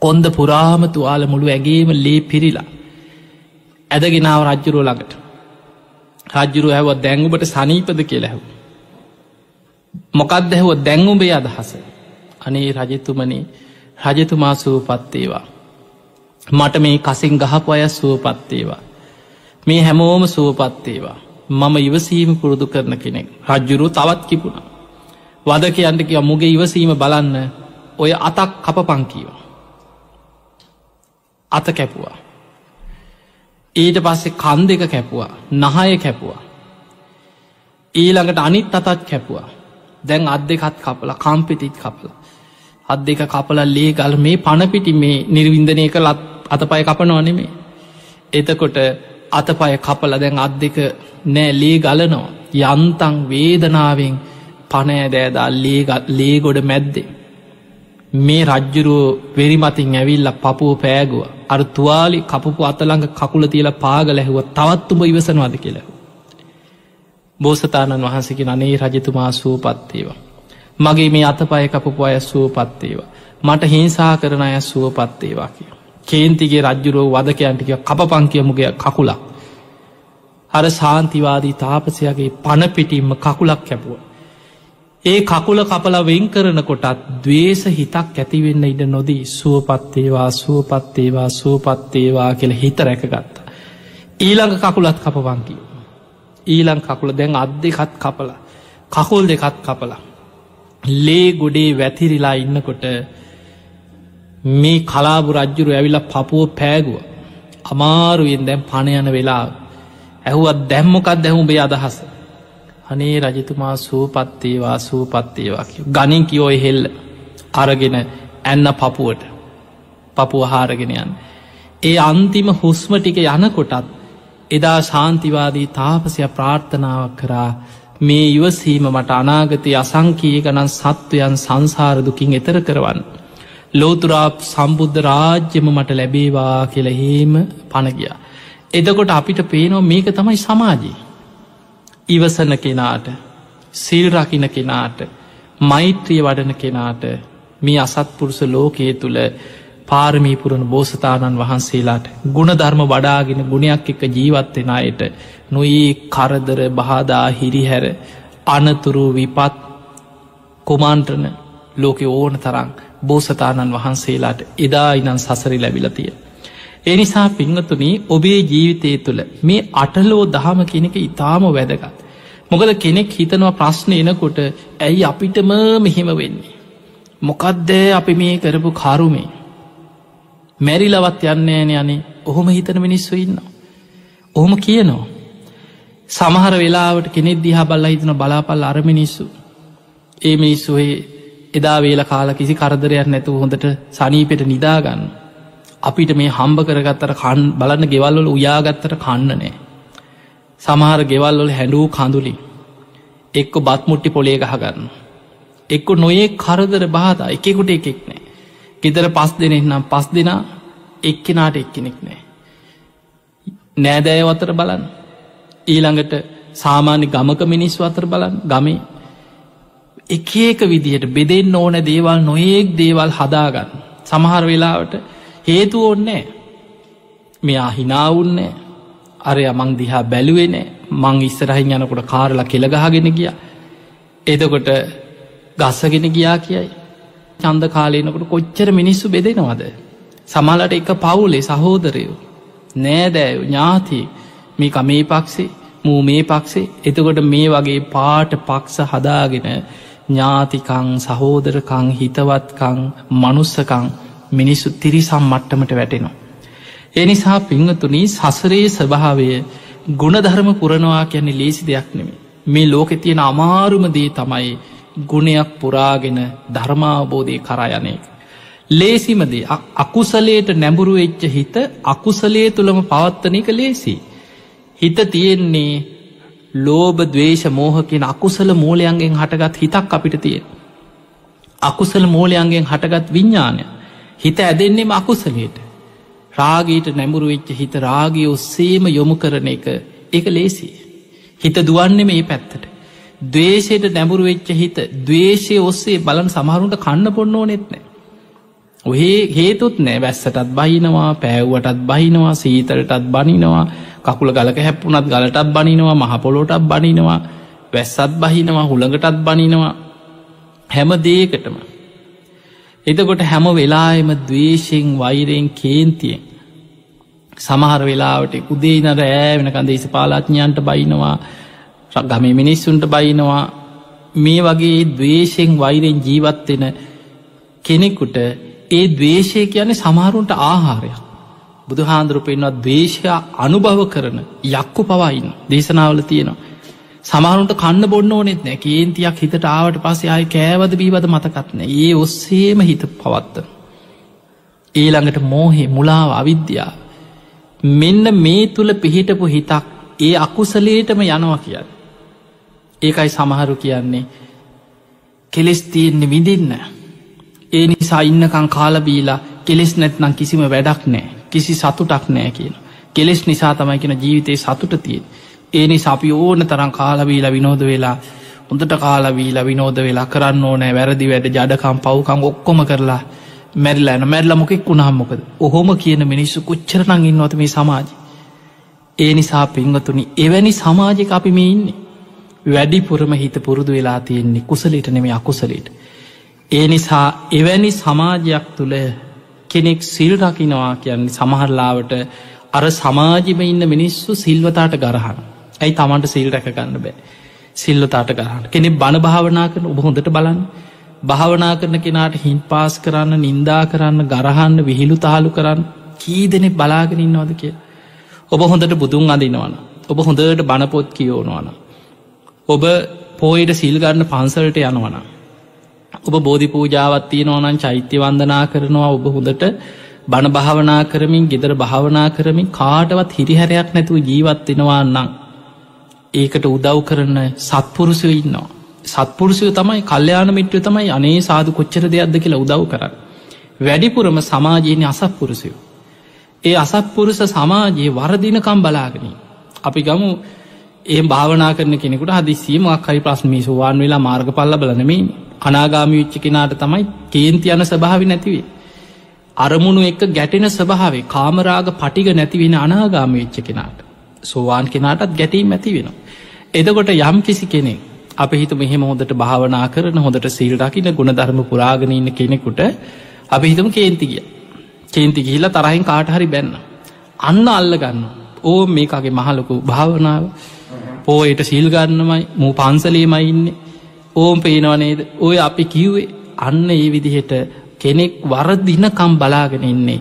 කොන්ද පුරාම තුවාල මුළු ඇගේම ලේ පිරිලා. ඇදගෙනාව රජ්ජුරුව ළඟට. රජ්ජුරු හැව දැංගුබට සනීපද කියලැහු. මොකක්ද හැව දැංගුඹේ අදහස. අනේ රජතුමනේ රජතුමා සූපත්තේවා. මට මේ කසින් ගහපු අය සුවපත්තේවා. මේ හැමෝම සුවපත්තේවා. මම ඉවසීම පුරුදු කරන කෙනෙක් රජ්ජුරු තවත් කිපුණ. වදකයන්ට කිය මුගේ ඉවසීම බලන්න ඔය අතක් කප පංකීව. අත කැපුවා. ඊට පස්සේ කන් දෙක කැපුවා නහය කැපුවා. ඊළඟට අනිත් අතත් කැපුවා දැන් අත් දෙකත් කපල කම්පිතිත් කපල අත් දෙක කපල ලේ ගල් මේ පණපිටි මේ නිර්වින්දනය කළත් අතපය කපනවා නෙමේ එතකොට අතපය කපල දැන් අත් දෙක නෑ ලේ ගලනවා යන්තන් වේදනාවෙන් පනෑදෑදා ලේගොඩ මැද්දේ මේ රජ්ජුරුව වෙරිමතින් ඇවිල්ල පපුුව පෑගුව අර තුවාලි කපපු අතළඟ කකුල තියල පාග ලැහුව තවත්තුම ඉවසනවාද කියලහ බෝසතාණන් වහන්සකි අනේ රජතුමා සූපත්තේවා. මගේ මේ අතපය කපපු අය සුවපත්තේවා. මට හිංසා කරන අය සුවපත්තේවා කිය. කේන්තිගේ රජ්ජුරෝ වදකයන්ටික කපපංකියමුගේ කකුලක්. අර සාන්තිවාදී තාපසයගේ පණපිටිම්ම කකුලක් කැපුව. ඒ කකුල කපල වෙන් කරන කොටත් දවේශ හිතක් ඇතිවෙන්න ඉඩ නොදී සුවපත්තේවා සුවපත්තේවා සුවපත්තේවා කියල හිත රැකගත්ත. ඊළඟ කකුලත් කපවංකිව. ඊලං කකුල දැන් අත් දෙකත් කපල කකුල් දෙකත් කපල ලේ ගොඩේ වැතිරිලා ඉන්නකොට මේ කලාබු රජ්ජුරු ඇවිල පපුුව පෑගුව. අමාරුවෙන් දැම් පණයන වෙලා ඇහුවත් දැම්මොකත් දැහුඹේ අදහස? අනේ රජතුමා සූපත්තේවා සූපත්තේවා කිය ගනින් කියෝය හෙල්ල. අරගෙන ඇන්න පපුුවට පපුුව හාරගෙනයන් ඒ අන්තිම හුස්ම ටික යනකොටත් එදා ශාන්තිවාදී තාපසය ප්‍රාර්ථනාවක් කරා මේ ඉවසීම මට අනාගතය අසංකී ගණන් සත්වයන් සංසාරදුකින් එතර කරවන්න. ලෝතුරා සම්බුද්ධ රාජ්‍යම මට ලැබේවා කියලහෙම පණගිය. එදකොට අපිට පේනෝ මේක තමයි සමාජී. ඉවසන කෙනාට සිල් රකින කෙනාට මෛත්‍රිය වඩන කෙනාට මේ අසත්පුරුස ලෝකයේ තුළ පාරමීපුරණ බෝසතාණන් වහන්සේලාට ගුණධර්ම වඩාගෙන ගුණයක් එක ජීවත්වෙන අයට නොඒ කරදර බාදා හිරිහැර අනතුරු විපත් කොමාන්ට්‍රන ලෝකෙ ඕන තරං බෝසතාණන් වහන්සේලාට එදා ඉනන් සසරි ලැබිලතිය. එනිසා පිංහතුනී ඔබේ ජීවිතය තුළ මේ අටලෝ දහම කෙනෙක ඉතාම වැදගත්. මොකද කෙනෙක් හිතනවා ප්‍රශ්න එනකොට ඇයි අපිටම මෙහෙම වෙන්නේ. මොකක්දෑ අපි මේ කරපු කරුමේ මැරිලවත් යන්නේන යනේ ඔහොම හිතන මිනිස්සු ඉන්න. ඔහොම කියනවා. සමහර වෙලාවට කෙනෙක් දිහා බල්ල හිතන බලාපල් අර මිනිස්සු. ඒ මිනිස්සුහේ එදා වේල කාල කිසි කරදරයක් නැතු හොඳට සනීපෙට නිදාගන්න. අපිට මේ හම්බ කරගත්තර කන් බලන්න ගෙවල්වල උයාගත්තට කන්න නෑ. සමහර ගෙවල්වල හැඩූ කඳුලි එක්ක බත්මුට්ටි පොලේ ගහගන්න. එක්ක නොයේ කරදර බාධ එකෙකුට එකෙක් නෑ. ගෙදර පස් දෙනෙක් නම් පස් දෙනා එක්කෙනාට එක්කෙනෙක් නෑ. නෑදෑය අතර බලන්න ඊළඟට සාමාන්‍ය ගමක මිනිස්ව අතර බලන් ගමේ එක ඒක විදිහට බෙදෙන් ඕන දේවල් නොඒක් දේවල් හදාගන්න. සමහර වෙලාවට හේතු ඕන්නෑ මෙයා හිනාවුන්නේ අරය මං දිහා බැලුවෙනෑ මං ඉස්සරහින් යනකොට කාරලා කෙළගහගෙන ගිය. එතකොට ගස්සගෙන ගියා කියයි. චන්ද කාලයනකට කොච්චර මිනිස්සු බෙදෙනවද. සමලට එක පවුලේ සහෝදරයෝ. නෑදෑයෝ ඥාති මේ මේ පක්සේ මූ මේ පක්සේ එතකොට මේ වගේ පාට පක්ෂ හදාගෙන ඥාතිකං සහෝදරකං හිතවත්කං මනුස්සකං මිනිස්සු තිරිසම් මට්ටමට වැටෙනවා. එනිසා පිංහතුනී සසරයේ ස්වභාවය ගුණධර්ම පුරණවා කියන්නේ ලේසි දෙයක් නෙමේ මේ ලෝකෙ තියෙන අමාරුම දේ තමයි ගුණයක් පුරාගෙන ධර්මාවබෝධය කරායනයක. ලේසිමදේ අකුසලේට නැඹුරු වෙච්ච හිත අකුසලේ තුළම පවත්තන එක ලේසි. හිත තියෙන්නේ ලෝබ දවේශ මෝහකින් අකුසල මූලයන්ගෙන් හටගත් හිතක් අපිට තියෙන. අකුසල මූලයන්ගෙන් හටගත් විඤ්ඥානය හිත ඇදෙන්නේම අකුසලයට රාගීට නැඹුරු වෙච්ච හිත රාගී ඔස්සේම යොමු කරන එක එක ලේසි. හිත දුවන්නේ මේ පැත්තට. දවේශයට නැඹුරු වෙච්ච හිත දවේශය ඔස්සේ බලන් සමහරුන්ට කන්න පොන්න ඕනෙත්නෑ. ඔහේ හේතුත් නෑ. වැස්සටත් බහිනවා පෑව්වටත් බහිනවා සීතරටත් බනිනවා කකුල ගලක හැප්පුනත් ගලටත් බනිනවා මහපොලෝටත් බනිනවා වැස්සත් බහිනවා හුළඟටත් බනිනවා. හැම දේකටම. එතකොට හැම වෙලායම දවේශයෙන් වෛරයෙන් කේන්තියෙන් සමහර වෙලාවට උදේ නර ෑ වෙනකන් දේශ පාලාඥයන්ට බයිනවා ගම මිනිස්සුන්ට බයිනවා. මේ වගේ දවේශයෙන් වෛරෙන් ජීවත්වෙන කෙනෙකුට ඒ දවේශය කියන්නේ සමහරුන්ට ආහාරයක්. බුදු හාන්දුරු පෙන්වත් දවේශයා අනුභව කරන යක්කු පවයින්න දේශනාවල තියෙනවා. සමහරුන්ට කන්න බොන්න ඕනෙත් නෑ. කේන්තියක් හිතට ආවට පස්සේ ආය කෑවද බීවද මතකත්න ඒ ඔස්සේම හිත පවත්ත ඊළඟට මෝහේ මුලාව අවිද්‍යාව මෙන්න මේ තුළ පිහිටපු හිතක් ඒ අකුසලේටම යනවා කියන්න. ඒකයි සමහරු කියන්නේ කෙලෙස් තියෙන්නේ විඳින්න. ඒ නිසා ඉන්නකං කාලබීලා කෙලෙස් නැත්නම් කිසිම වැඩක් නෑ කිසි සතුටක් නෑ කියන. කෙලෙස් නිසා තමයි කියෙන ජීවිතයේ සතුට තියෙන්. ඒනි සපි ඕන තරම් කාලබීලා විනෝද වෙලා උොඳට කාලවීලා විනෝද වෙලා කරන්න ඕනෑ වැරදි වැඩ ජඩකම් පව්කම් ඔක්කොම කරලා මැරිලා ඇන මැරල මොකෙක් වුණහම්මොකද ඔහොම කියන මිනිස්සු කොච්චරනං ඉන්නවත මේ සමාජ. ඒ නිසා පිංගතුනි එවැනි සමාජක අපි මේ ඉන්නේ. වැඩිපුරම හිත පුරුදු වෙලා තියෙන්නේ කුසලට නෙමේ අකුසලට. ඒ නිසා එවැනි සමාජයක් තුළ කෙනෙක් සිල් රකිනවා කියන්නේ සමහරලාවට අර සමාජිම ඉන්න මිනිස්සු සිල්වතාට ගරහන. ඇයි තමන්ට සිල් රැකගන්න බෑ. සිල්ලතාට ගරහන්න කෙනෙ බණ භාවනා කරන ඔබහොඳට බලන්න භාවනා කරන කෙනාට හින් පාස් කරන්න නින්දා කරන්න ගරහන්න විහිළු තාලු කරන්න කී දෙනෙ බලාගෙන ඉන්නවද කිය. ඔබ හොඳට බුදුන් අදිනවන. ඔබ හොඳට බණපොත් කියෝනවන. ඔබ පෝයිට සිල්ගන්න පන්සලට යනවන. ඔබ බෝධි පූජාවත්තිය නොනන් චෛත්‍ය වන්දනා කරනවා ඔබ හොඳට බණ භාවනා කරමින් ගෙදර භාවනා කරමින් කාටවත් හිරිහැරයක් නැතුව ජීවත්වෙනවා නම් ඒකට උදව් කරන සත්පුරුසය ඉන්නවා. සත්පුරුසය තමයි කල්්‍යයාන මිට්‍ර තමයි අනේ සාදු කොච්චර දෙයක්ද කියලා උදව් කර. වැඩිපුරම සමාජයන අසත්පුරුසයෝ. ඒ අසත්පුරුස සමාජයේ වරදිනකම් බලාගෙන. අපි ගමු ඒ භාවනා කරන කෙනෙකුට හදිසිීමක් හරි ප්‍රශ්මී සුවාන් වෙලා මාර්ග පල්ල බලනමින් අනාගාමි විච්ච කෙනාට තමයි කේන්ති යන ස්භාවි නැතිවේ. අරමුණු එක්ක ගැටෙන ස්භාවේ කාමරාග පටිග නැතිවෙන අනාගාමි විච්ච කෙනාට. සෝවාන් කෙනාටත් ගැටීම් ඇති වෙන. එදකොට යම් කිසි කෙනෙක් අප හිතු මෙහෙම හොඳට භාවනා කරන හොඳට සිල් රකින ගුණධර්ම පුරාගෙන ඉන්න කෙනෙකුට අපි හිතම කේන්තිගිය කේන්ති ගිහිලා තරහින් කාටහරි බැන්න අන්න අල්ල ගන්න ඕ මේකගේ මහලොකු භාවනාව පෝයට සිල්ගන්නමයි මූ පන්සලේමයි ඉන්නේ ඕම් පේනවනේද ඔය අපි කිව්වේ අන්න ඒ විදිහට කෙනෙක් වරදිනකම් බලාගෙන ඉන්නේ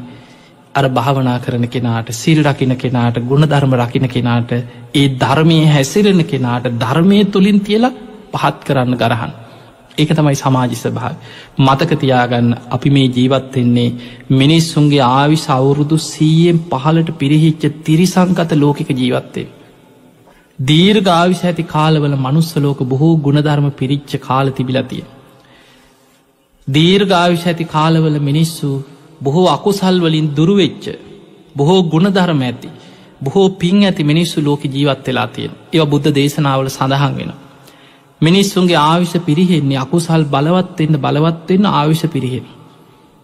අර භාවනා කරන කෙනාට සිල් රකින කෙනාට ගුණධර්ම රකින කෙනාට ඒ ධර්මය හැසිරෙන කෙනාට ධර්මය තුළින් තියලා පහත් කරන්න ගරහන්. ඒක තමයි සමාජිස භාව. මතකතියාගන්න අපි මේ ජීවත්වෙන්නේ මිනිස්සුන්ගේ ආවි සවුරුදු සීයෙන් පහලට පිරිහිච්ච තිරිසංගත ලෝකික ජීවත්තේ. දීර් ගාවිශ ඇති කාලවල මනුස්සලෝක බොහෝ ගුණධර්ම පිරිච්ච කාල තිබිලතිය. දීර් ගාවිශ ඇති කාලවල මිනිස්සු බොහෝ අකුසල් වලින් දුරුවෙච්ච බොහෝ ගුණධර්ම ඇති බොහෝ පින් ඇති මිනිස්සු ලෝක ජීවත් වෙලා තියෙන ඒව බුද්ධ දේශනාවල සඳහන් වෙනවා. මිනිස්සුන්ගේ ආවිෂ පිරිහෙන්නේ අකුසල් බලවත්වෙන්න බලවත්වෙන්න ආවිෂ පිරිහෙන.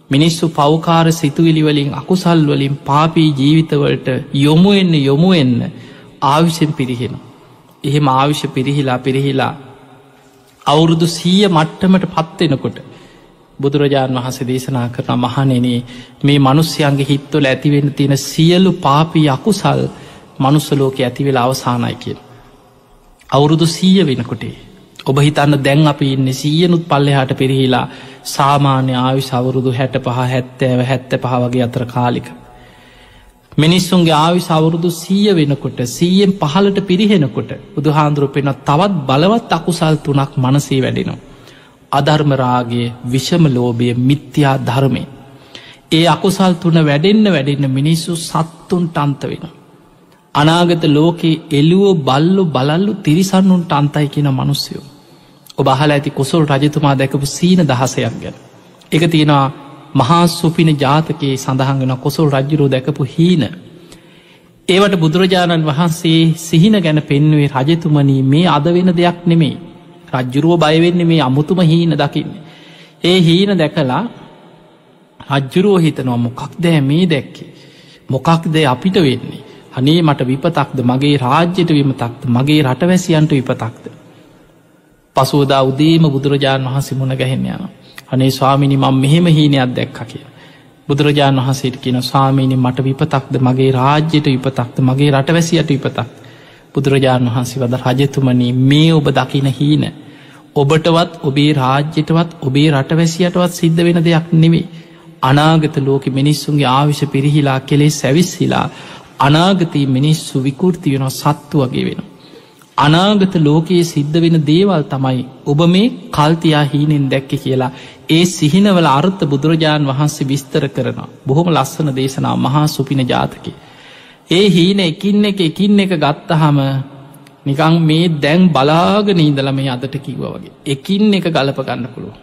මිනිස්සු පෞකාර සිතුවිලිවලින් අකුසල් වලින් පාපී ජීවිතවලට යොමුවෙන්න යොමුවෙන්න ආවිෂෙන් පිරිහෙන. එහෙම ආවිෂ පිරිහිලා පිරිහිලා අවුරුදු සීය මට්ටමට පත්වෙනකොට බුදුරජාණන් වහස දේශනා කරන මහනෙනේ මේ මනුස්්‍යයන්ගේ හිත්වල ඇතිවෙන්න තියෙන සියලු පාපී අකුසල් මනුස්සලෝක ඇතිවෙලා අවසානයි කියෙන්. අවුරුදු සීය වෙනකොටේ ඔබ හිතන්න දැන් අපි ඉන්න සීයනුත් පල්ලෙහාට පිරිහිලා සාමාන්‍ය ආවි සවුරුදු හැට පහ හැත්තෑව හැත්ත පහ වගේ අතර කාලික. මිනිස්සුන්ගේ ආවි සවුරුදු සීය වෙනකොට සීයෙන් පහලට පිරිහෙනකොට බුදුහාන්දුරුව පෙන තවත් බලවත් අකුසල් තුනක් මනසේ වැඩෙනවා. අධර්මරාගේ විෂම ලෝබය මිත්‍යා ධර්මය. ඒ අකුසල් තුන වැඩෙන්න්න වැඩෙන්න්න මිනිස්සු සත්තුන්ට අන්ත වෙන. අනාගත ලෝකයේ එල්ලුවෝ බල්ලු බලල්ලු තිරිසන්නුන්ට අන්තයි කියන මනුස්යෝ. ඔබ අහල ඇති කුසල් රජතුමා දැකපු සීන දහසයක් ගැන. එක තියෙනවා මහා සුපින ජාතකයේ සඳහන්ගෙන කොසල් රජ්ජුරෝ දැකපු හීන. ඒවට බුදුරජාණන් වහන්සේ සිහින ගැන පෙන්වේ රජතුමනී මේ අද වෙන දෙයක් නෙමේ. රජ්ජුරුව බයවෙන්නේ මේ අමුතුම හීන දකින්න. ඒ හීන දැකලා රජ්ජුරුව හිතනවා මොකක් දෑ මේ දැක්කේ. මොකක් දේ අපිට වෙන්නේ. අනේ මට විපතක්ද මගේ රාජ්‍යයට විමතක්ද මගේ රටවැසියන්ට විපතක්ද. පසුවදා උදේම බුදුරජාණන් වහන්සේ මුණ ගැහෙන්න යන. අනේ ස්වාමිනි මං මෙහෙම හීනයක් දැක්ක කිය. බුදුරජාණන් වහසේට කියන ස්වාමීනි මට විපතක්ද මගේ රාජ්‍යයට විපතක්ද මගේ රටවැසියට විපතක් බුදුරජාණන් වහන්සේ වද රජතුමනී මේ ඔබ දකින හීන ඔබටවත් ඔබේ රාජ්‍යයටවත් ඔබේ රටවැසියටවත් සිද්ධ වෙන දෙයක් නෙවේ අනාගත ලෝක මිනිස්සුන්ගේ ආවිශ පිරිහිලා කෙලේ සැවිස්සිලා අනාගතී මිනිස්සු විකෘති වෙන සත්තු වගේ වෙන. අනාගත ලෝකයේ සිද්ධ වෙන දේවල් තමයි ඔබ මේ කල්තියා හීනෙන් දැක්ක කියලා ඒ සිහිනවල අර්ථ බුදුරජාණන් වහන්සේ විස්තර කරන බොහොම ලස්සන දේශනා මහා සුපින ජාතක. ඒ හීන එකින් එක එකින් එක ගත්තහම නිකං මේ දැන් බලාග නීදල මේ අදට කිව්ව වගේ එකින් එක ගලප ගන්න පුළුව.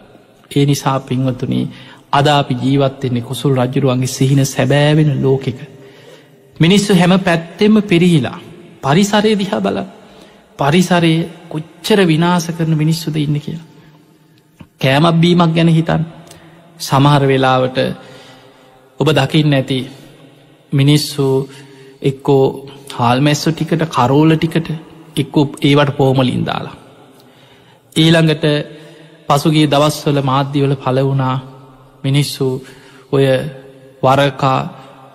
ඒ නිසා පින්වතුනේ අදාපි ජීවත්වෙන්නේ කොසුල් රජරුවන්ගේ සිහින සැබෑවෙන ලෝකෙක. මිනිස්සු හැම පැත්තෙම පිරිහිලා පරිසරය දිහා බල පරිසරය කොච්චර විනාස කරන මිනිස්සුද ඉන්න කියලා. කෑමක් බීමක් ගැන හිතන් සමහර වෙලාවට ඔබ දකින්න ඇති මිනිස්සු එක්කෝ හාල්මැස්සු ටිකට කරෝල ටිකට එක්කෝ ඒවට පෝමලින් දාලා. ඊළඟට පසුගේ දවස්වල මාධ්‍යවල පල වුණා මිනිස්සු ඔය වරකා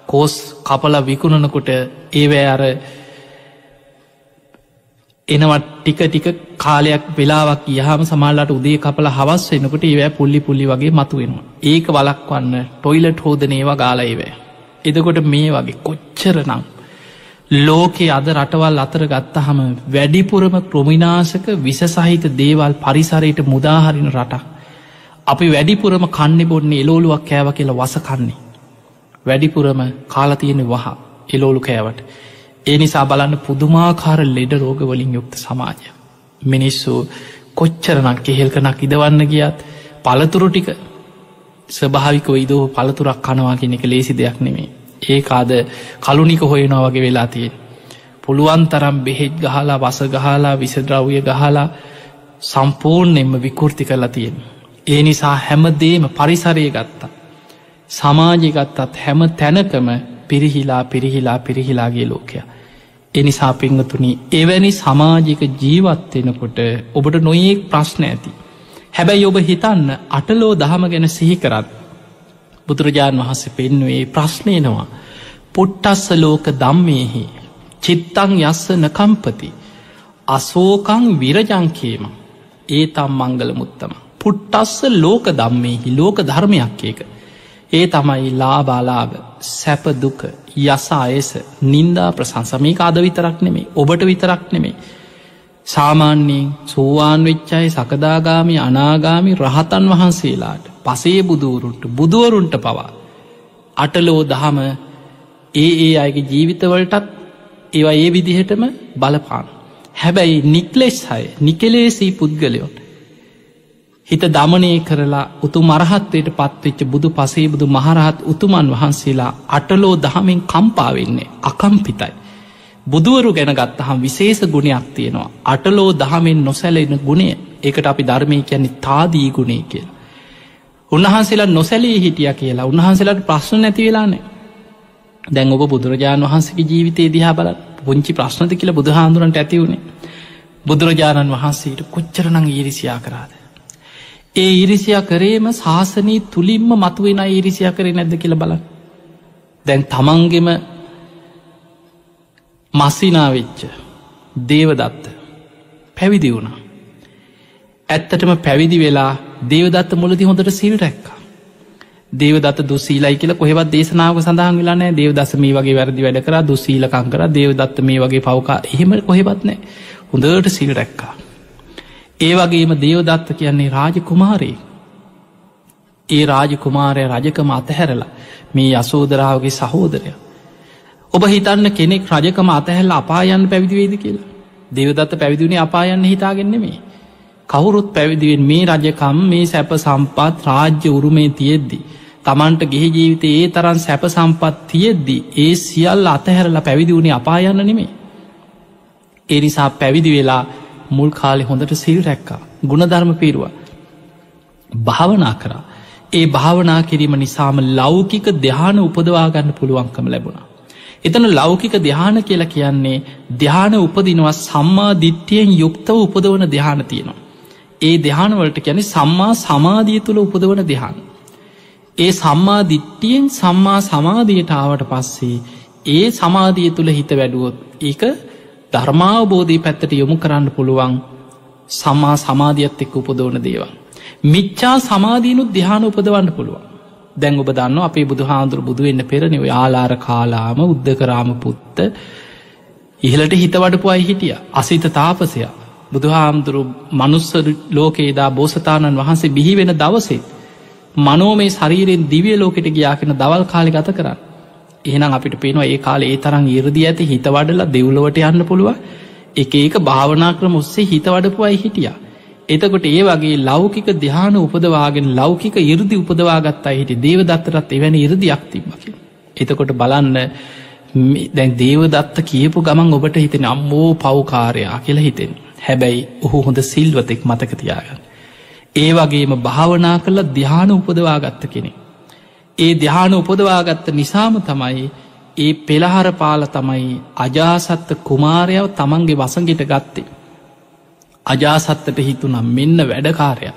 කෝස් කපල විකුණනකොට ඒවෑ අර එනවත් ටික ටික කාලයක් වෙලාවක් යහම සමාල්ලට උදේ කපල හවස් වෙනකොට ඒවෑ පුල්ලි පුල්ලි වගේ මතු වෙනවා. ඒක වලක්වන්න ටොයිලට් හෝදන ඒවා ගාලයිවෑ. එදකොට මේ වගේ කොච්චර නම්. ලෝකෙ අද රටවල් අතර ගත්තහම වැඩිපුරම ක්‍රමිනාසක විසසහිත දේවල් පරිසරයට මුදාහරින රටක්. අපි වැඩිපුරම කන්න බොන්නේ එලෝලුවක් කෑව කියලා වසකන්නේ. වැඩිපුරම කාලතියෙන වහ එලෝලු කෑවට. ඒ නිසා බලන්න පුදුමාකාර ලෙඩ රෝගවලින් යුක්ත සමාජය. මිනිස්සු කොච්චරනක් කෙහෙල්කනක් ඉදවන්න ගියත් පලතුරු ටික ස්භාවික ඉදෝ පළතුරක් කනවා කෙනෙක ලේසි දෙයක් නෙමේ. ඒකාද කලුනික හොයනවා වගේ වෙලා තියෙන්. පුළුවන් තරම් බෙහෙත් ගහලා වස ගහලා විසද්‍රව්ය ගහලා සම්පූර්ණයෙන්ම විකෘති කරලා තියෙන. ඒ නිසා හැමදේම පරිසරය ගත්තා. සමාජිගත්තත් හැම තැනකම පිරිහිලා පිරිහිලා පිරිහිලාගේ ලෝකය. එනිසා පිංගතුනි එවැනි සමාජික ජීවත්වෙනකොට ඔබට නොයෙක් ප්‍රශ්න ඇති. හැබැයි ඔබ හිතන්න අටලෝ දහම ගැන සිහිකරත් බුදුරජාණන් වහන්සේ පෙන්නුවේ ප්‍රශ්නයනවා. පුට්ටස්ස ලෝක දම්මේහි චිත්තං යස්ස නකම්පති අසෝකං විරජංකේම ඒ තම් මංගල මුත්තම පුට්ටස්ස ලෝක දම්මේහි ලෝක ධර්මයක් ඒක ඒ තමයි ලාබාලාභ සැපදුක යස අයස නින්දා ප්‍රසංසමීක අද විතරක් නෙමේ ඔබට විතරක් නෙමේ සාමාන්‍යයෙන් සෝවාන් වෙච්චයි සකදාගාමි අනාගාමි රහතන් වහන්සේලාට පසේ බුදුවරුන්ට බුදුවරුන්ට පවා අටලෝ දහම ඒ ඒ අයගේ ජීවිතවලටත් ඒවා ඒ විදිහටම බලපාන. හැබැයි නික්ලෙස් අය නිකලේසී පුද්ගලයොට හිත දමනය කරලා උතු මරහත්වයට පත්වෙච්ච බුදු පසේ බුදු මහරහත් උතුමන් වහන්සේලා අටලෝ දහමෙන් කම්පාවෙන්නේ අකම්පිතයි. බුදුවරු ගැන ගත්තහම් විශේෂ ගුණයක් තියෙනවා. අටලෝ දහමෙන් නොසැලෙන ගුණේ එකට අපි ධර්මය කියන්නේ තාදී ගුණේ කියලා. උන්වහන්සේලා නොසැලී හිටිය කියලා උන්වහන්සේලාට ප්‍රශ්න නැති වෙලානේ. දැන් ඔබ බුදුරජාණන් වහන්සගේ ජීවිතය දිහා බල පුංචි ප්‍රශ්නති කියල බුදුහාන්දුරන්ට ඇති වුණේ. බුදුරජාණන් වහන්සේට කොච්චරනං ඊරිසියා කරාද. ඒ ඉරිසියා කරේම ශාසනී තුළින්ම මතුවෙන ඉරිසියා කරේ නැද්ද කියල බල. දැන් තමන්ගෙම මස්සිනාවෙච්ච දේවදත්ත පැවිදි වුණා. ඇත්තටම පැවිදි වෙලා දේවදත්ත මුලදි හොඳට සිල් රැක්කා. දේවදත් දුසීලයි කියල කොහෙවත් දේශනාව සඳහන් වෙලානෑ දේවදස මේ වගේ වැරදි වැඩ කර දුසීලකං කර දේවදත්ත මේ වගේ පවකා එහෙම කොහෙවත්නෑ හොඳට සිල් රැක්කා. ඒ වගේම දේවදත්ත කියන්නේ රාජකුමාරයේ. ඒ රාජකුමාරය රජකම අතහැරලා මේ යසෝදරාවගේ සහෝදරය. ඔබ හිතන්න කෙනෙක් රජකම අතහැල්ල අපායන් පැවිදිවේද කියලා. දෙවදත්ත පැවිදිුණේ අපායන්න හිතාගෙන්නෙමේ. කවුරුත් පැවිදිවෙන් මේ රජකම් මේ සැප සම්පත් රාජ්‍ය උරුමේ තියෙද්දි. තමන්ට ගෙහි ජීවිතය ඒ තරන් සැප සම්පත් තියෙද්දි ඒ සියල් අතහැරලා පැවිදි වුණේ අපායන්න නෙමේ. එනිසා පැවිදි වෙලා මුල් කාලෙ හොඳට සිල් රැක්කා ගුණධර්ම පිරුව. භාවනා කරා. ඒ භාවනා කිරීම නිසාම ලෞකික දෙහාන උපදවාගන්න පුළුවන්කම ලැබුණා. එතන ලෞකික දෙහාන කියලා කියන්නේ දෙහාන උපදිනවා සම්මා දිට්ටියෙන් යුක්තව උපදවන දෙහාන තියෙනවා. ඒ දෙහානවලට කියැනෙ සම්මා සමාධිය තුළ උපදවන දෙහාන. ඒ සම්මා දිට්ටියෙන් සම්මා සමාධයට ආවට පස්සේ ඒ සමාධිය තුළ හිත වැඩුවොත් ඒක ධර්මාවබෝධී පැත්තට යොමු කරන්න පුළුවන් සම්මා සමාධියත් එක්ක උපදෝන දේවා. මිච්චා සමාධීනුත් දිහාන උපදවන්න පුළුවන්. දැන් ඔබ දන්න අපේ බුදු හාන්දුර බුදු වෙන්න පෙරණව යාලාර කාලාම උද්ධකරාම පුත්ත ඉහලට හිත වඩපු අයි හිටිය අසිත තාපසයා බුදු හාමුදුරු මනුස්ස ලෝකේදා බෝසතාණන් වහන්සේ බිහි වෙන දවසේ මනෝ මේ ශරීරෙන් දිවිය ලෝකෙට ගියාකෙන දවල් කාලි ගත කරන්න එහෙනම් අපිට පේනවා ඒ කාල ඒ තරම් ඉරදි ඇති හිත වඩලා දෙව්ලොවට යන්න පුළුව එක ඒක භාවනා ක්‍රම ඔස්සේ හිත වඩපු අයි හිටියා එතකොට ඒ වගේ ලෞකික දිහාන උපදවාගෙන ලෞකික ඉරදි උපදවාගත්තා හිට දේවදත්තරත් එවැනි ඉරදියක් තිබ්බකි. එතකොට බලන්න දැන් දේවදත්ත කියපු ගමන් ඔබට හිතෙන අම්මෝ පව්කාරයා කියලා හිතෙන. හැබැයි ඔහු හොඳ සිල්වතෙක් මතකතියාගන්න. ඒ වගේම භාවනා කළ දිහාන උපදවාගත්ත කෙනෙ. ඒ දිහාන උපදවාගත්ත නිසාම තමයි ඒ පෙළහර පාල තමයි අජාසත්ත කුමාරයාව තමන්ගේ වසගිට ගත්තේ. අජාසත්තට හිතුනම් මෙන්න වැඩකාරයා.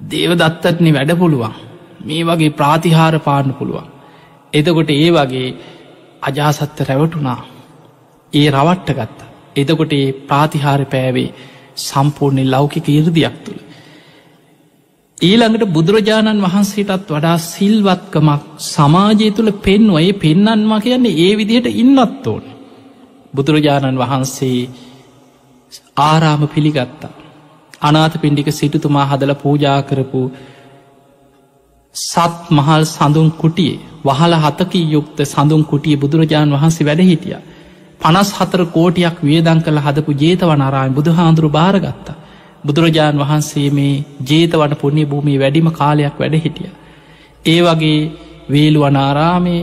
දේවදත්තත්න වැඩ පුළුවන් මේ වගේ ප්‍රාතිහාර පාන්න පුළුවන්. එතකොට ඒ වගේ අජාසත්ත රැවටුනා ඒ රවට්ට ගත්ත. එතකොට ඒ ප්‍රාතිහාර පෑවේ සම්පූර්ණය ලෞකික ඉරදියක් තුළ. ඊළඟට බුදුරජාණන් වහන්සේටත් වඩා සිල්වත්කමක් සමාජය තුළ පෙන්වයේ පෙන්නන්ම කියන්නේ ඒ විදිහට ඉන්නත් ඕන. බුදුරජාණන් වහන්සේ ආරාම පිළිගත්තා. අනාත පින්ඩික සිටුතුමා හදල පූජා කරපු සත් මහල් සඳුන් කුටියේ වහල හතකී යුක්ත සඳුන් කුටිය බුදුරජාණන් වහන්සේ වැඩ හිටිය. පනස් හතර කෝටියක් වියදං කළ හදපු ජේතවන අරාම බුදුහාන්දුරු භාරගත්ත. බුදුරජාණන් වහන්සේ මේ ජේතවට පුුණ්‍ය භූමී වැඩිම කාලයක් වැඩ හිටිය. ඒ වගේ වේලු අනාරාමේ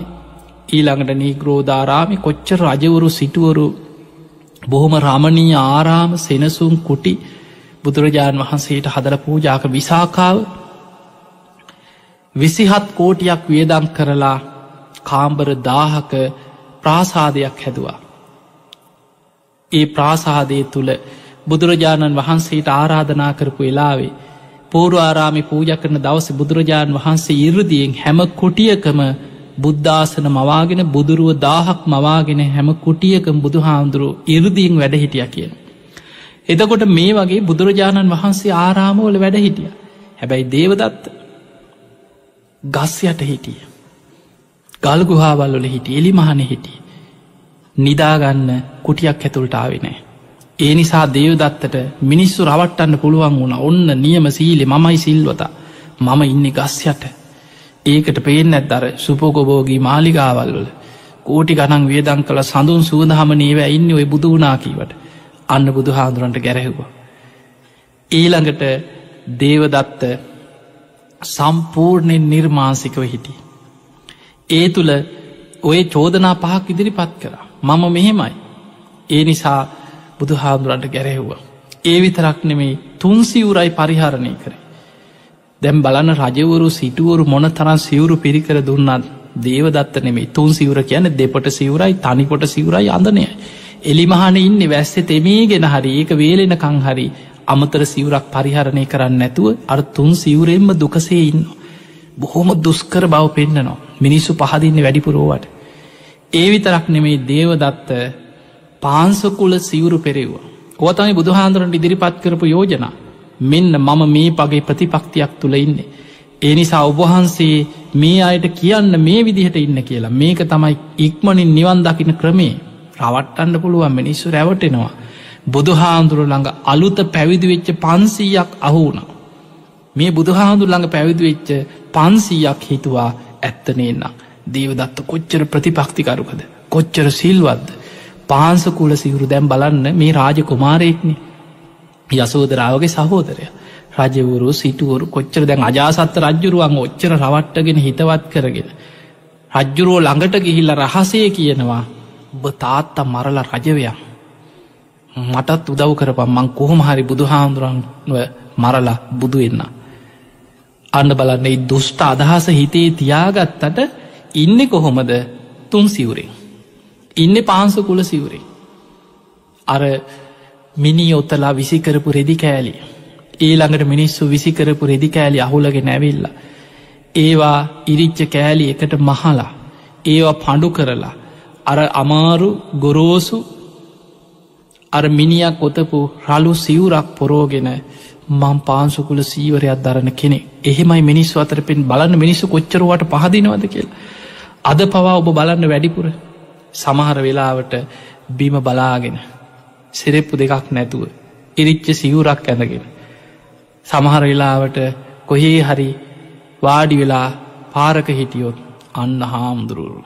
ඊළඟට නීග්‍රෝධාරාමි කොච්චර රජවරු සිටුවරු බොහොම රමණී ආරාම සෙනසුම් කුටි බුදුරජාණන් වහන්සේට හදල පූජාක විසාකාව විසිහත් කෝටියක් වියදම් කරලා කාම්බර දාහක ප්‍රාසාදයක් හැදවා. ඒ ප්‍රාසාදය තුළ බුදුරජාණන් වහන්සේට ආරාධනා කරපු වෙලාවේ පූර්වාරාමි පූජ කරන දවස බුදුරජාණන් වහන්සේ ඉරදියෙන් හැම කුටියකම බුද්ධාසන මවාගෙන බුදුරුව දාහක් මවාගෙන හැම කුටියකම් බුදු හාමුදුරුව ඉරදිීන් වැඩ හිටිය කියන. එතකොට මේ වගේ බුදුරජාණන් වහන්සේ ආරාමෝල වැඩ හිටිය. හැබැයි දේවදත්ත ගස් යට හිටිය. ගල්ගුහාවල්ලොල හිටිය එලි මහන හිටිය. නිදාගන්න කුටියක් ඇතුළටාවෙනෑ. ඒ නිසා දේවදත්තට මිනිස්සු රවට්ටන්න පුළුවන් වුණ. ඔන්න නියම සීලෙ මමයි සිල්වත. මම ඉන්න ගස් යට. ඒකට පේෙන් ඇත්තර සුපෝකොබෝගී මාලිගාවල්වල කෝටි ගනන් වියදං කළ සඳුන් සූදහම නේව ඉන්න ඔය බුදු වනාකීවට අන්න බුදු හාදුරන්ට ගැරහෙවා. ඊළඟට දේවදත්ත සම්පූර්ණයෙන් නිර්මාන්සිකව හිටි. ඒ තුළ ඔය චෝදනා පහක් ඉදිරි පත් කර. මම මෙහෙමයි. ඒ නිසා බුදු හාදුරන්ට ගැරහෙව්වා. ඒ විතරක් නෙමේ තුන්සිවුරයි පරිහරණය කරේ. දැම් බලන රජවරු සිටුවරු මොන තරන් සිවුරු පිරිකර දුන්නත් දේවදත්ත නෙමේ තුන් සිවර කියන දෙපට සිවරයි තනිකොට සිවරයි අඳනය. එලිමහන ඉන්න වැස්සේ තෙමේගෙන හරි ඒක වේලෙනකං හරි අමතර සිවරක් පරිහරණය කරන්න නැතුව අර තුන් සිවරෙන්ම දුකසේ ඉන්න. බොහොම දුස්කර බව පෙන්න්නනවා මිනිස්සු පහදින්න වැඩිපුරෝවට. ඒ විතරක් නෙමේ දේවදත්ත පාන්සකුල සිවුරු පෙරෙව්වා. ඕතමයි බුදුහාන්දුරට ඉදිරිපත් කරපු යෝජනා මෙන්න මම මේ පගේ ප්‍රතිපක්තියක් තුළ ඉන්නේ. ඒ නිසා ඔබහන්සේ මේ අයට කියන්න මේ විදිහට ඉන්න කියලා මේක තමයි ඉක්මනින් නිවන් දකින ක්‍රමේ රවට්ටන්න පුළුවන් මිනිස්සු රැවටෙනවා. බුදුහාන්දුරු ළඟ අලුත පැවිදිවෙච්ච පන්සීයක් අහුුණ. මේ බුදුහාන්දුර ළඟ පැවිදිවෙච්ච පන්සීයක් හිතුවා ඇත්තනේන්න. දේවදත්ත කොච්චර ප්‍රතිපක්තිකරුකද කොච්චර සිල්වද්ද පාන්සකුල සිවුරු දැම් බලන්න මේ රාජ කුමාරයෙක්නේ යසෝදරාවගේ සහෝදරය රජවරු සිටුවරු කොච්චර දැන් අජාසත්ත රජ්ජුරුවන් ඔච්චර රවට්ටගෙන හිතවත් කරගෙන. රජ්ජුරුවෝ ළඟට ගිහිල්ල රහසේ කියනවා ඔබ තාත්තා මරල රජවයක් මටත් උදව් කරපම් මං කොහොම හරි බුදුහාමුදුරන්ව මරලා බුදු වෙන්න. අන්න බලන්න දුෂ්ට අදහස හිතේ තියාගත්තට ඉන්න කොහොමද තුන් සිවුරේ. ඉන්න පාන්ස කුල සිවුරේ. අර මිනි ඔත්තලා විසිකරපු රෙදි කෑලි. ඒ ළඟට මිනිස්සු විසිකරපු රෙදි කෑලි අහුලගෙන ඇවිල්ල. ඒවා ඉරිච්ච කෑලි එකට මහලා ඒවා පඩු කරලා අර අමාරු ගොරෝසු අර මිනිියක් ඔතපු රලු සිවුරක් පොරෝගෙන මං පාන්සුකුල සීවරයක් දරන කෙනෙ එහෙමයි මිනිස් අතර පෙන් බලන්න මිනිස්සු කොච්චරුවට පහදිනවද කියල්. අද පවා ඔබ බලන්න වැඩිපුර සමහර වෙලාවට බිම බලාගෙන සිරෙප්පු දෙකක් නැතුව ඉරිච්ච සිවුරක් ඇඳගෙන. සමහර වෙලාවට කොහේ හරි වාඩි වෙලා පාරක හිටියොත් අන්න හාමුදුරුරු.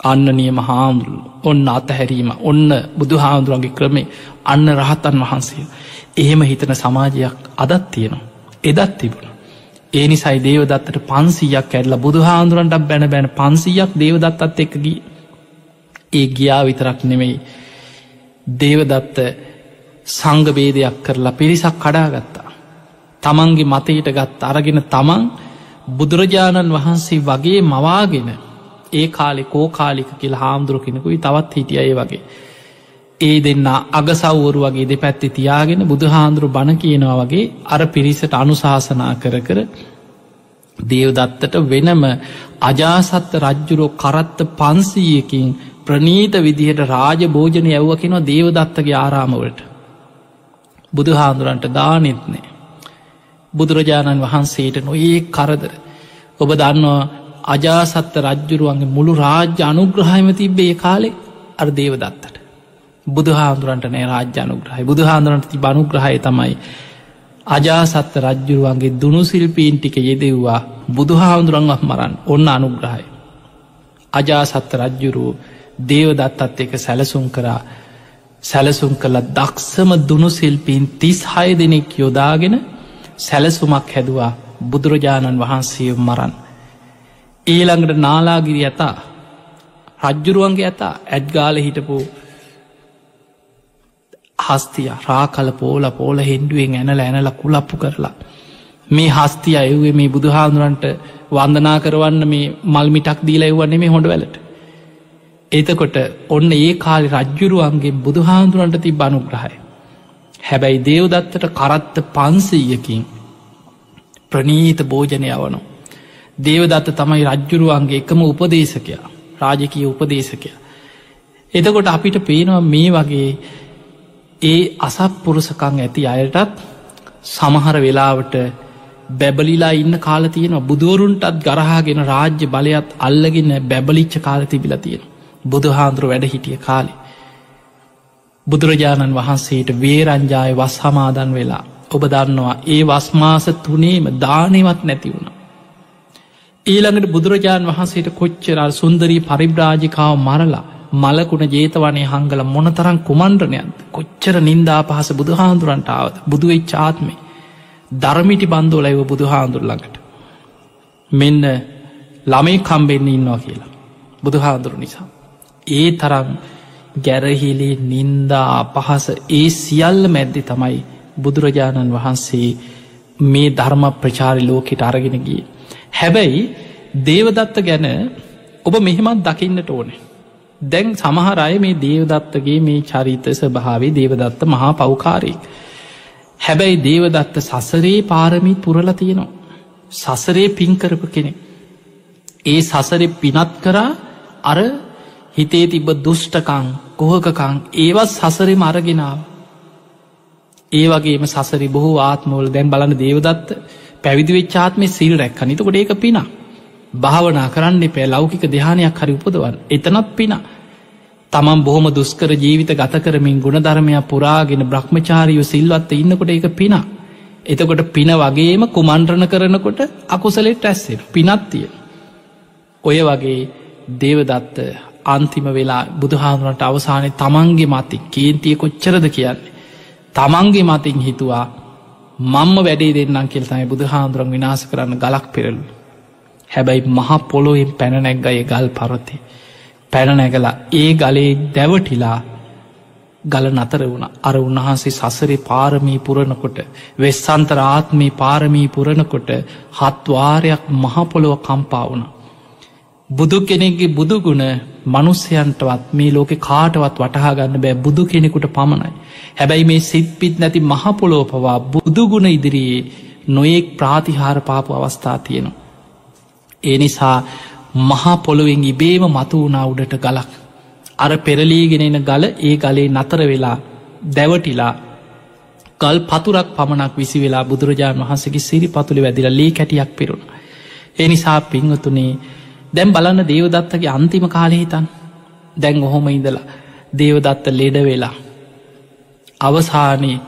අන්න නියම හාමුදුරු ඔන්න අතහැරීම ඔන්න බුදු හාමුදුරුවන්ගේ ක්‍රමේ අන්න රහත්තන් වහන්සේ. එහෙම හිතන සමාජයක් අදත් තියෙනවා. එදත් තිබුණ. ඒ නිසයි දේවදත්තට පන්සීයක් ඇල්ල බුදු හාමුදුරන්ට බැන බැන පන්සීයක් දේවදත්තත් එක්කගී ඒ ගියා විතරක් නෙමෙයි දේවදත්ත සංගබේදයක් කරලා පිරිසක් කඩාගත්තා. තමන්ගේ මතයට ගත් අරගෙන තමන් බුදුරජාණන් වහන්සේ වගේ මවාගෙන ඒ කාලෙ කෝකාලික කියල හාමුදුරු කෙනෙකුයි තවත් හිටියය වගේ. ඒ දෙන්න අගසව්වරු වගේ දෙ පැත්ති තියාගෙන බුදු හාන්දුරු බණ කියනවා වගේ අර පිරිසට අනුශාසනා කර කර දේවදත්තට වෙනම අජාසත්ත රජ්ජුරෝ කරත්ත පන්සීයකින් ප්‍රනීත විදිහට රාජ භෝජනය ඇව්ව කෙනවා දේවදත්තගේ ආරාමවලට. බුදු හාන්දුරන්ට දානෙත්නේ බුදුරජාණන් වහන්සේට නොඒ කරදර. ඔබ දන්නවා අජාසත්ත රජ්ජුරුවන්ගේ මුළු රාජ්‍ය අනුග්‍රහයම තිබ්බේ කාලෙ? අර දේවදත්තට. බුදුහාන්දුරන්ට නෑ රාජ්‍ය අනුග්‍රහයි. බුදුහාන්දුරන්ට ති බනුග්‍රහය තමයි අජාසත්ත රජ්ජුරුවන්ගේ දුනු සිල්පීන් ටික යෙදෙව්වා බුදුහාමුදුරන්වත් මරන්න ඔන්න අනුග්‍රහයි අජාසත්ත රජ්ජුරුව දේවදත්තත් එක සැලසුම් කරා සැලසුම් කළ දක්ෂම දුනු සිල්පීන් තිස් හය දෙනෙක් යොදාගෙන සැලසුමක් හැදවා බුදුරජාණන් වහන්සේ මරන්. ඊළඟට නාලාගිරි ඇතා රජ්ජුරුවන්ගේ ඇතා ඇඩ්ගාල හිටපු හස්තිය රාකල පෝල පෝල හෙන්ඩුවෙන් ඇනල ඇනල කුලප්පු කරලා. මේ හස්තිය අයවේ මේ බුදුහාදුරන්ට වන්දනා කරවන්න මේ මල්මිටක් දීලා එවන්නේ මේ හොඳ වැලට. එතකොට ඔන්න ඒ කාලි රජ්ජුරුවන්ගේ බුදුහාදුරන්ට ති බනුග්‍රහයි. හැබැයි දේවදත්තට කරත්ත පන්සීයකින් ප්‍රනීත භෝජනය වනු. දේවදත්ත තමයි රජ්ජුරුවන්ගේ එකම උපදේශකයා රාජකය උපදේශකයා. එතකොට අපිට පේනවා මේ වගේ ඒ අසත් පුරුසකං ඇති අයටත් සමහර වෙලාවට බැබලිලා ඉන්න කාල තියෙන බුදුවරුන්ටත් ගරහාගෙන රාජ්‍ය බලයත් අල්ලගෙන බැබලිච්ච කාල තිබිල තියෙන බුදුහාන්දුර වැඩ හිටිය කාලේ. බුදුරජාණන් වහන්සේට වේරංජාය වස් හමාදන් වෙලා ඔබ දන්නවා ඒ වස්මාස තුනේම දානවත් නැති වුණ. ඊළඟට බුදුරජාණන් වහන්සේට කොච්චරල් සුන්දරී පරිබ්‍රාජිකාව මරලා මලකුණ ජේතවනය හංගල මොනතරම් කුමන්ඩ්‍රණයන්ද කොච්චර නින්දා පහස බුදුහාන්දුරන්ටාවත් බුදුවෙයි චාත්මේ ධර්මිටි බන්ධෝලයිව බුදුහාන්දුරළඟට මෙන්න ළමයි කම්බෙන්න ඉන්නවා කියලා. බුදුහාන්දුරු නිසා. ඒ තරම් ගැරහිලේ නින්දා අපහස ඒ සියල්ල මැද්දි තමයි බුදුරජාණන් වහන්සේ මේ ධර්ම ප්‍රචාරි ලෝකෙට අරගෙනගිය. හැබැයි දේවදත්ත ගැන ඔබ මෙහෙමත් දකින්නට ඕනේ. දැන් සමහරය මේ දේවදත්තගේ මේ චරිත ස්භාවේ දේවදත්ත මහා පවකාරයෙක්. හැබැයි දේවදත්ත සසරේ පාරමී පුරල තියෙනවා. සසරේ පින්කරපු කෙනෙ. ඒ සසරෙ පිනත් කරා අර හිතේ තිබ දුෂ්ටකං කොහකකං ඒවත් සසරෙ මරගෙනාව. ඒ වගේම සසරි බොහෝ ආත්මෝල දැන් බලන දේවදත්ත පැවිදි වෙච්චාත්මය සිල් රැක් නිතකොට ඒක පිනා. භාවනා කරන්න පෑ ලෞකික දෙහානයක් හරි උපදවන් එතනත් පින. තමන් බොහොම දුස්කර ජීවිත ගත කරමින් ගුණධර්මයක් පුරාගෙන බ්‍රහ්මචාරියෝ සිල්වත්ත ඉන්නකොට ඒක පින. එතකොට පින වගේම කුමන්ත්‍රණ කරනකොට අකුසලෙට ඇස්සේ පිනත්තිය. ඔය වගේ දේවදත්ත අන්තිම වෙලා බුදුහාමුරට අවසානය තමන්ගේ මති කේන්තිය කොච්චරද කියන්නේ. තමන්ගේ මතින් හිතුවා මම්ම වැඩේ දෙන්නම් කෙල්තයි බුදුහාමුදුරන් විනාස කරන්න ගලක් පෙරලු. හැබැයි මහ පොළොවෙන් පැනනැක්ගය ගල් පරොති. පැනනැගලා ඒ ගලේ දැවටිලා ගල නතර වුණ අර උන්වහන්සේ සසරේ පාරමී පුරණකොට වෙස්සන්තර ආත්මී පාරමී පුරණකොට හත්වාරයක් මහපොළොව කම්පා වුණ. බුදු කෙනෙක්ගේ බුදුගුණ මනුස්්‍යයන්ටවත් මේ ලෝකෙ කාටවත් වටහා ගන්න බෑ බුදු කෙනෙකුට පමණයි. හැබැයි මේ සිත්පිත් නැති මහපොලෝ පවා බුදුගුණ ඉදිරියේ නොයෙක් ප්‍රාතිහාර පාපු අවස්ථා තියෙනවා. ඒ නිසා මහා පොළොවෙන් ඉබේම මතු වුණා උඩට ගලක් අර පෙරලීගෙන එන ගල ඒ ගලේ නතර වෙලා දැවටිලා ගල් පතුරක් පමණක් විසි වෙලා බුදුරජාණන් වහන්සගේ සිරි පතුළි වැදිල ලේ කැටියක් පිරුණ. එනිසා පිංහතුනේ දැම් බලන්න දේවදත්තගේ අන්තිම කාලෙ හිතන් දැන් ඔහොම ඉඳලා දේවදත්ත ලෙඩ වෙලා අවසානයේ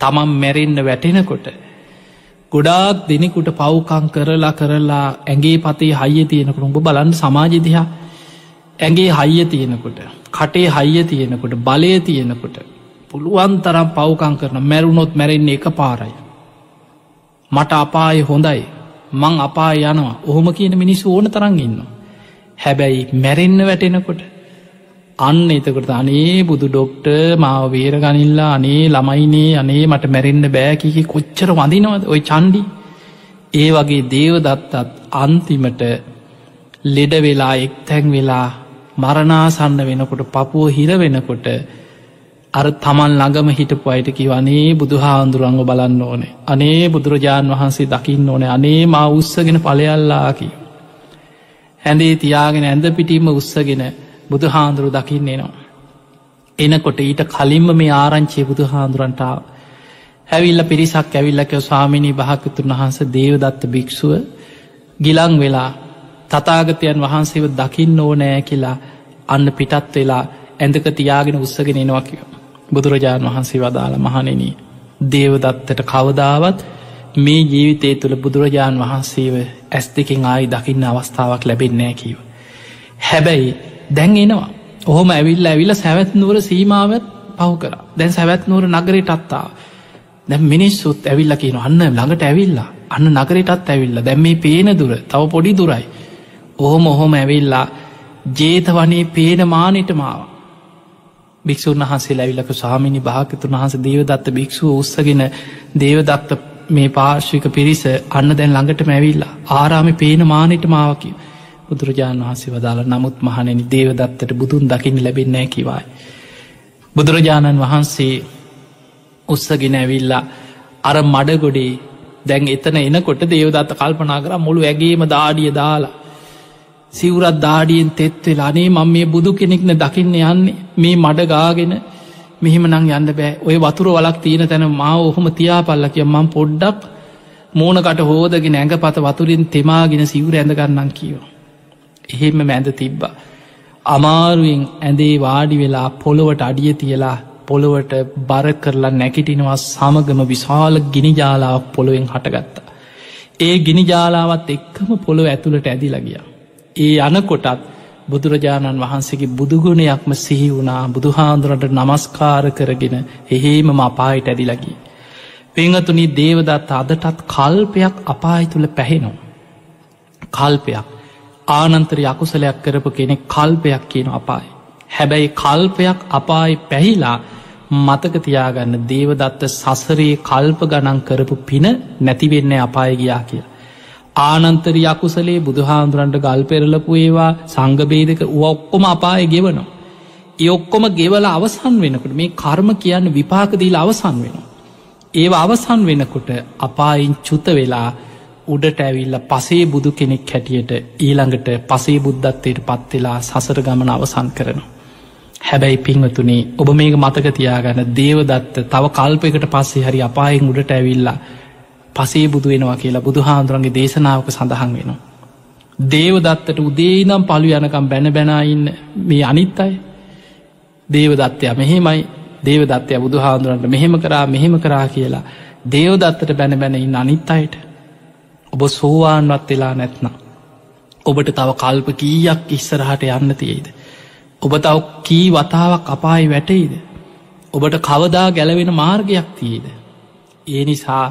තමන් මැරෙන්න්න වැටෙනකොට ගොඩාක් දෙනෙකුට පව්කං කරලා කරලා ඇගේ පතේ හයිය තියෙනකට උඹ බලන්න සමාජදිහා ඇගේ හයිය තියෙනකොට කටේ හයිය තියෙනකොට බලය තියෙනකොට පුළුවන් තරම් පව්කං කරන මැරුණොත් මැරෙන්නේ එක පාරයි. මට අපාය හොඳයි මං අපා යනවා ඔහොම කියන මිනිස්සු ඕන තරන් ඉන්න. හැබැයි මැරෙන්න වැටෙනකොට අන්න එතකොට අනේ බුදු ඩොක්ට මාව වේර ගනිල්ලා අනේ ළමයිනේ අනේ මට මැරෙන්න්න බෑකිකි කොච්චර වඳනවද? ඔය චන්ඩි ඒ වගේ දේවදත්තත් අන්තිමට ලෙඩ වෙලා එක් තැන් වෙලා මරණාසන්න වෙනකොට පපුුව හිර වෙනකොට අර තමන් ළඟම හිටපු අයට කිවනේ බුදුහාන්දුරංග බලන්න ඕනේ. අනේ බුදුරජාණන් වහන්සේ දකින්න ඕනේ. අනේ මා උත්සගෙන පලයල්ලාකි හැඳේ තියාගෙන ඇඳ පිටීම උත්සගෙන බුදු හාන්දුරු දකින්න එනවා. එනකොට ඊට කලින්ම මේ ආරංචිය බුදු හාන්දුරන්ටාව. හැවිල්ල පිරිසක් ඇවිල්ලක ස්වාමිනී භාකතුන් වහන්ස දේවදත්ත භික්‍ෂුව ගිලං වෙලා තතාගතයන් වහන්සේව දකින්න ඕනෑ කියලා අන්න පිටත් වෙලා ඇඳක තියාගෙන උත්සගෙන එනවාකිව. බුදුරජාණන් වහන්සේ වදාළ මහනෙනී. දේවදත්තට කවදාවත් මේ ජීවිතය තුළ බුදුරජාණන් වහන්සේව ඇස් දෙකින් ආයි දකින්න අවස්ථාවක් ලැබෙන්නෑ කීව. හැබැයි දැන් එනවා. ඔහොම ඇවිල්ල ඇවිල්ල සැවැත් නුවර සීමාවත් පව් කර. දැන් සැවැත් නුවර නගරයට අත්තා දැ මිනිස්සුත් ඇවිල්ල කියන අන්න ළඟට ඇවිල්ලා. අන්න නගරටත් ඇවිල්ල. දැම් මේ පේන දුර තව පොඩි දුරයි. ඔහොම ඔහොම ඇවිල්ලා ජේත වනේ පේන මානට මාව භික්‍ෂූන් වහන්සේ ඇවිලක සාමිනි භාකතුන් වහස දේවදත්ත භික්ෂුව උත්සගෙන දේවදත්ත මේ පාර්ශ්වික පිරිස අන්න දැන් ළඟට මැවිල්ලා ආරාමි පේන මානට මාවකිව බුදුරජාණන් වහන්සේ වදාළ නමුත් මහනෙන දේවදත්තට බුදුන් දකිින් ලැබෙන්නෑ කිවයි. බුදුරජාණන් වහන්සේ උත්සගෙන ඇවිල්ලා අර මඩගොඩේ දැන් එතන එනකොට දේවදත්ත කල්පනා කර මුළු ඇගේම දාඩිය දාලා සිවරත් දාඩියෙන් තෙත්වෙලා අනේ මං මේ බුදු කෙනෙක්න දකින්න යන්නේ මේ මඩ ගාගෙන මෙහෙම නං යන්න බෑ ඔය වතුර වලක් තියෙන තැන මාව ඔහොම තියාපල්ල කිය මං පොඩ්ඩක් මෝනකට හෝදගෙන ඇඟ පත වතුරින් තෙමාගෙන සිවර ඇඳගන්නන් කියෝ. එහෙම මැද තිබ්බා. අමාරුවෙන් ඇඳේ වාඩි වෙලා පොළොවට අඩිය තියලා පොළොවට බර කරලා නැකිටිනවා සමගම විශාල ගිනිජාලාවක් පොළොවෙන් හටගත්තා. ඒ ගිනිජාලාවත් එක්කම පොළොව ඇතුළට ඇදිලගිය. ඒ යනකොටත් බුදුරජාණන් වහන්සේගේ බුදුගුණයක්ම සිහි වුණා බුදුහාන්දුරට නමස්කාර කරගෙන එහෙම අපායට ඇදිලගී. පංහතුනි දේවදත් අදටත් කල්පයක් අපායි තුළ පැහෙනවා. කල්පයක් ආනන්තර යකුසලයක් කරපු කෙනෙක් කල්පයක් කියන අපායි. හැබැයි කල්පයක් අපායි පැහිලා මතකතියාගන්න දේවදත්ත සසරයේ කල්ප ගණන් කරපු පින නැතිවෙන්න අපාය ගියා කිය. ආනන්තර යකුසලේ බුදුහාන්දුරන්ට ගල් පෙරලපු ඒවා සංගබේදක ඔක්කොම අපාය ගෙවනවා. ඒ ඔක්කොම ගෙවල අවසන් වෙනකට මේ කර්ම කියන්න විපාකදීල අවසන් වෙනවා. ඒවා අවසන් වෙනකොට අපායින් චුත වෙලා උඩට ඇවිල්ල පසේ බුදු කෙනෙක් හැටියට ඊළඟට පසේ බුද්ධත්වයට පත්වෙලා සසර ගමන අවසන් කරනවා. හැබැයි පිංවතුනේ ඔබ මේක මතක තියාගන්න දේවදත්ත තව කල්පයකට පස්සේ හරි අපායෙන් උඩට ඇවිල්ලා පසේ බුදු වෙනවා කියලා බුදු හාන්දුරන්ගේ දේශනාවක සඳහන් වෙනවා. දේවදත්තට උදේනම් පලු යනකම් බැන බැනයින්න මේ අනිත් අයි දේවදත්තය මෙහෙමයි දේවදත්තය බුදු හාන්දුරන්ට මෙහෙම කරා මෙහෙම කරා කියලා දේවදත්තට බැන බැනඉන්න අනිත් අයට ඔබ සෝවාන්වත් වෙලා නැත්නම්. ඔබට තව කල්ප කීයක් ඉස්සරහට යන්න තියෙයිද. ඔබ තව කී වතාවක් අපායි වැටෙයිද. ඔබට කවදා ගැලවෙන මාර්ගයක් තියේද. ඒ නිසා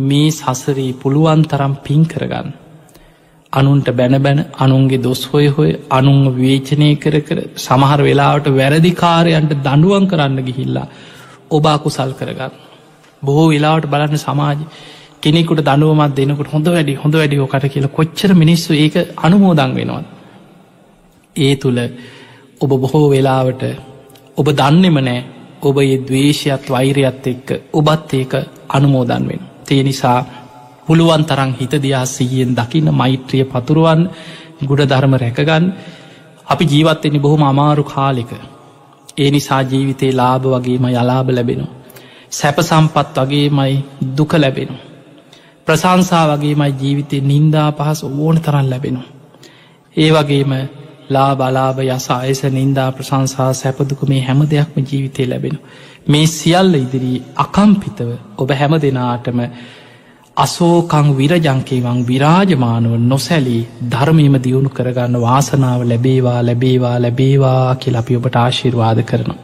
මේ සසරී පුළුවන් තරම් පින් කරගන්න. අනුන්ට බැනබැන අනුන්ගේ දොස් හොය හොය අනුන්ව වේචනය කර කර සමහර වෙලාවට වැරදිකාරයන්ට දඩුවන් කරන්න ගිහිල්ලා ඔබා කුසල් කරගන්න. බොහෝ වෙලාවට බලන්න සමාජ කෙනෙකුට දනුවමත් දෙනකට හොඳ වැඩි හොඳ වැඩි ෝකට කියලා කොච්චර මිනිස්සු ඒක අනුමෝදං වෙනවා. ඒ තුළ ඔබ බොහෝ වෙලාවට ඔබ දන්නෙම නෑ ඔබ ඒ දවේශයත් වෛරයත් එක්ක ඔබත් ඒක අනුමෝදන් වෙන. තිය නිසා පුළුවන් තරං හිත දයා සීයෙන් දකින්න මෛත්‍රිය පතුරුවන් ගුඩ ධර්ම රැකගන්න අපි ජීවත්වෙනි බොහොම අමාරු කාලෙක ඒ නිසා ජීවිතේ ලාභ වගේම යලාභ ලැබෙනු. සැප සම්පත් වගේමයි දුක ලැබෙනු. ප්‍රසංසා වගේමයි ජීවිතය නින්දා පහස ඕන තරන් ලැබෙනු. ඒ වගේම ලා බලාභ යස අයස නින්දා ප්‍රශංසා සැපදුක මේ හැම දෙයක්ම ජීවිතය ලැබෙන. මේ සියල්ල ඉදිරී අකම්පිතව ඔබ හැම දෙනාටම අසෝකං විරජංකේවන් විරාජමානුව නොසැලී ධර්මීම දියුණු කරගන්න වාසනාව ලැබේවා ලැබේවා ලැබේවා කියල අපි ඔබට ආශිර්වාද කරනවා.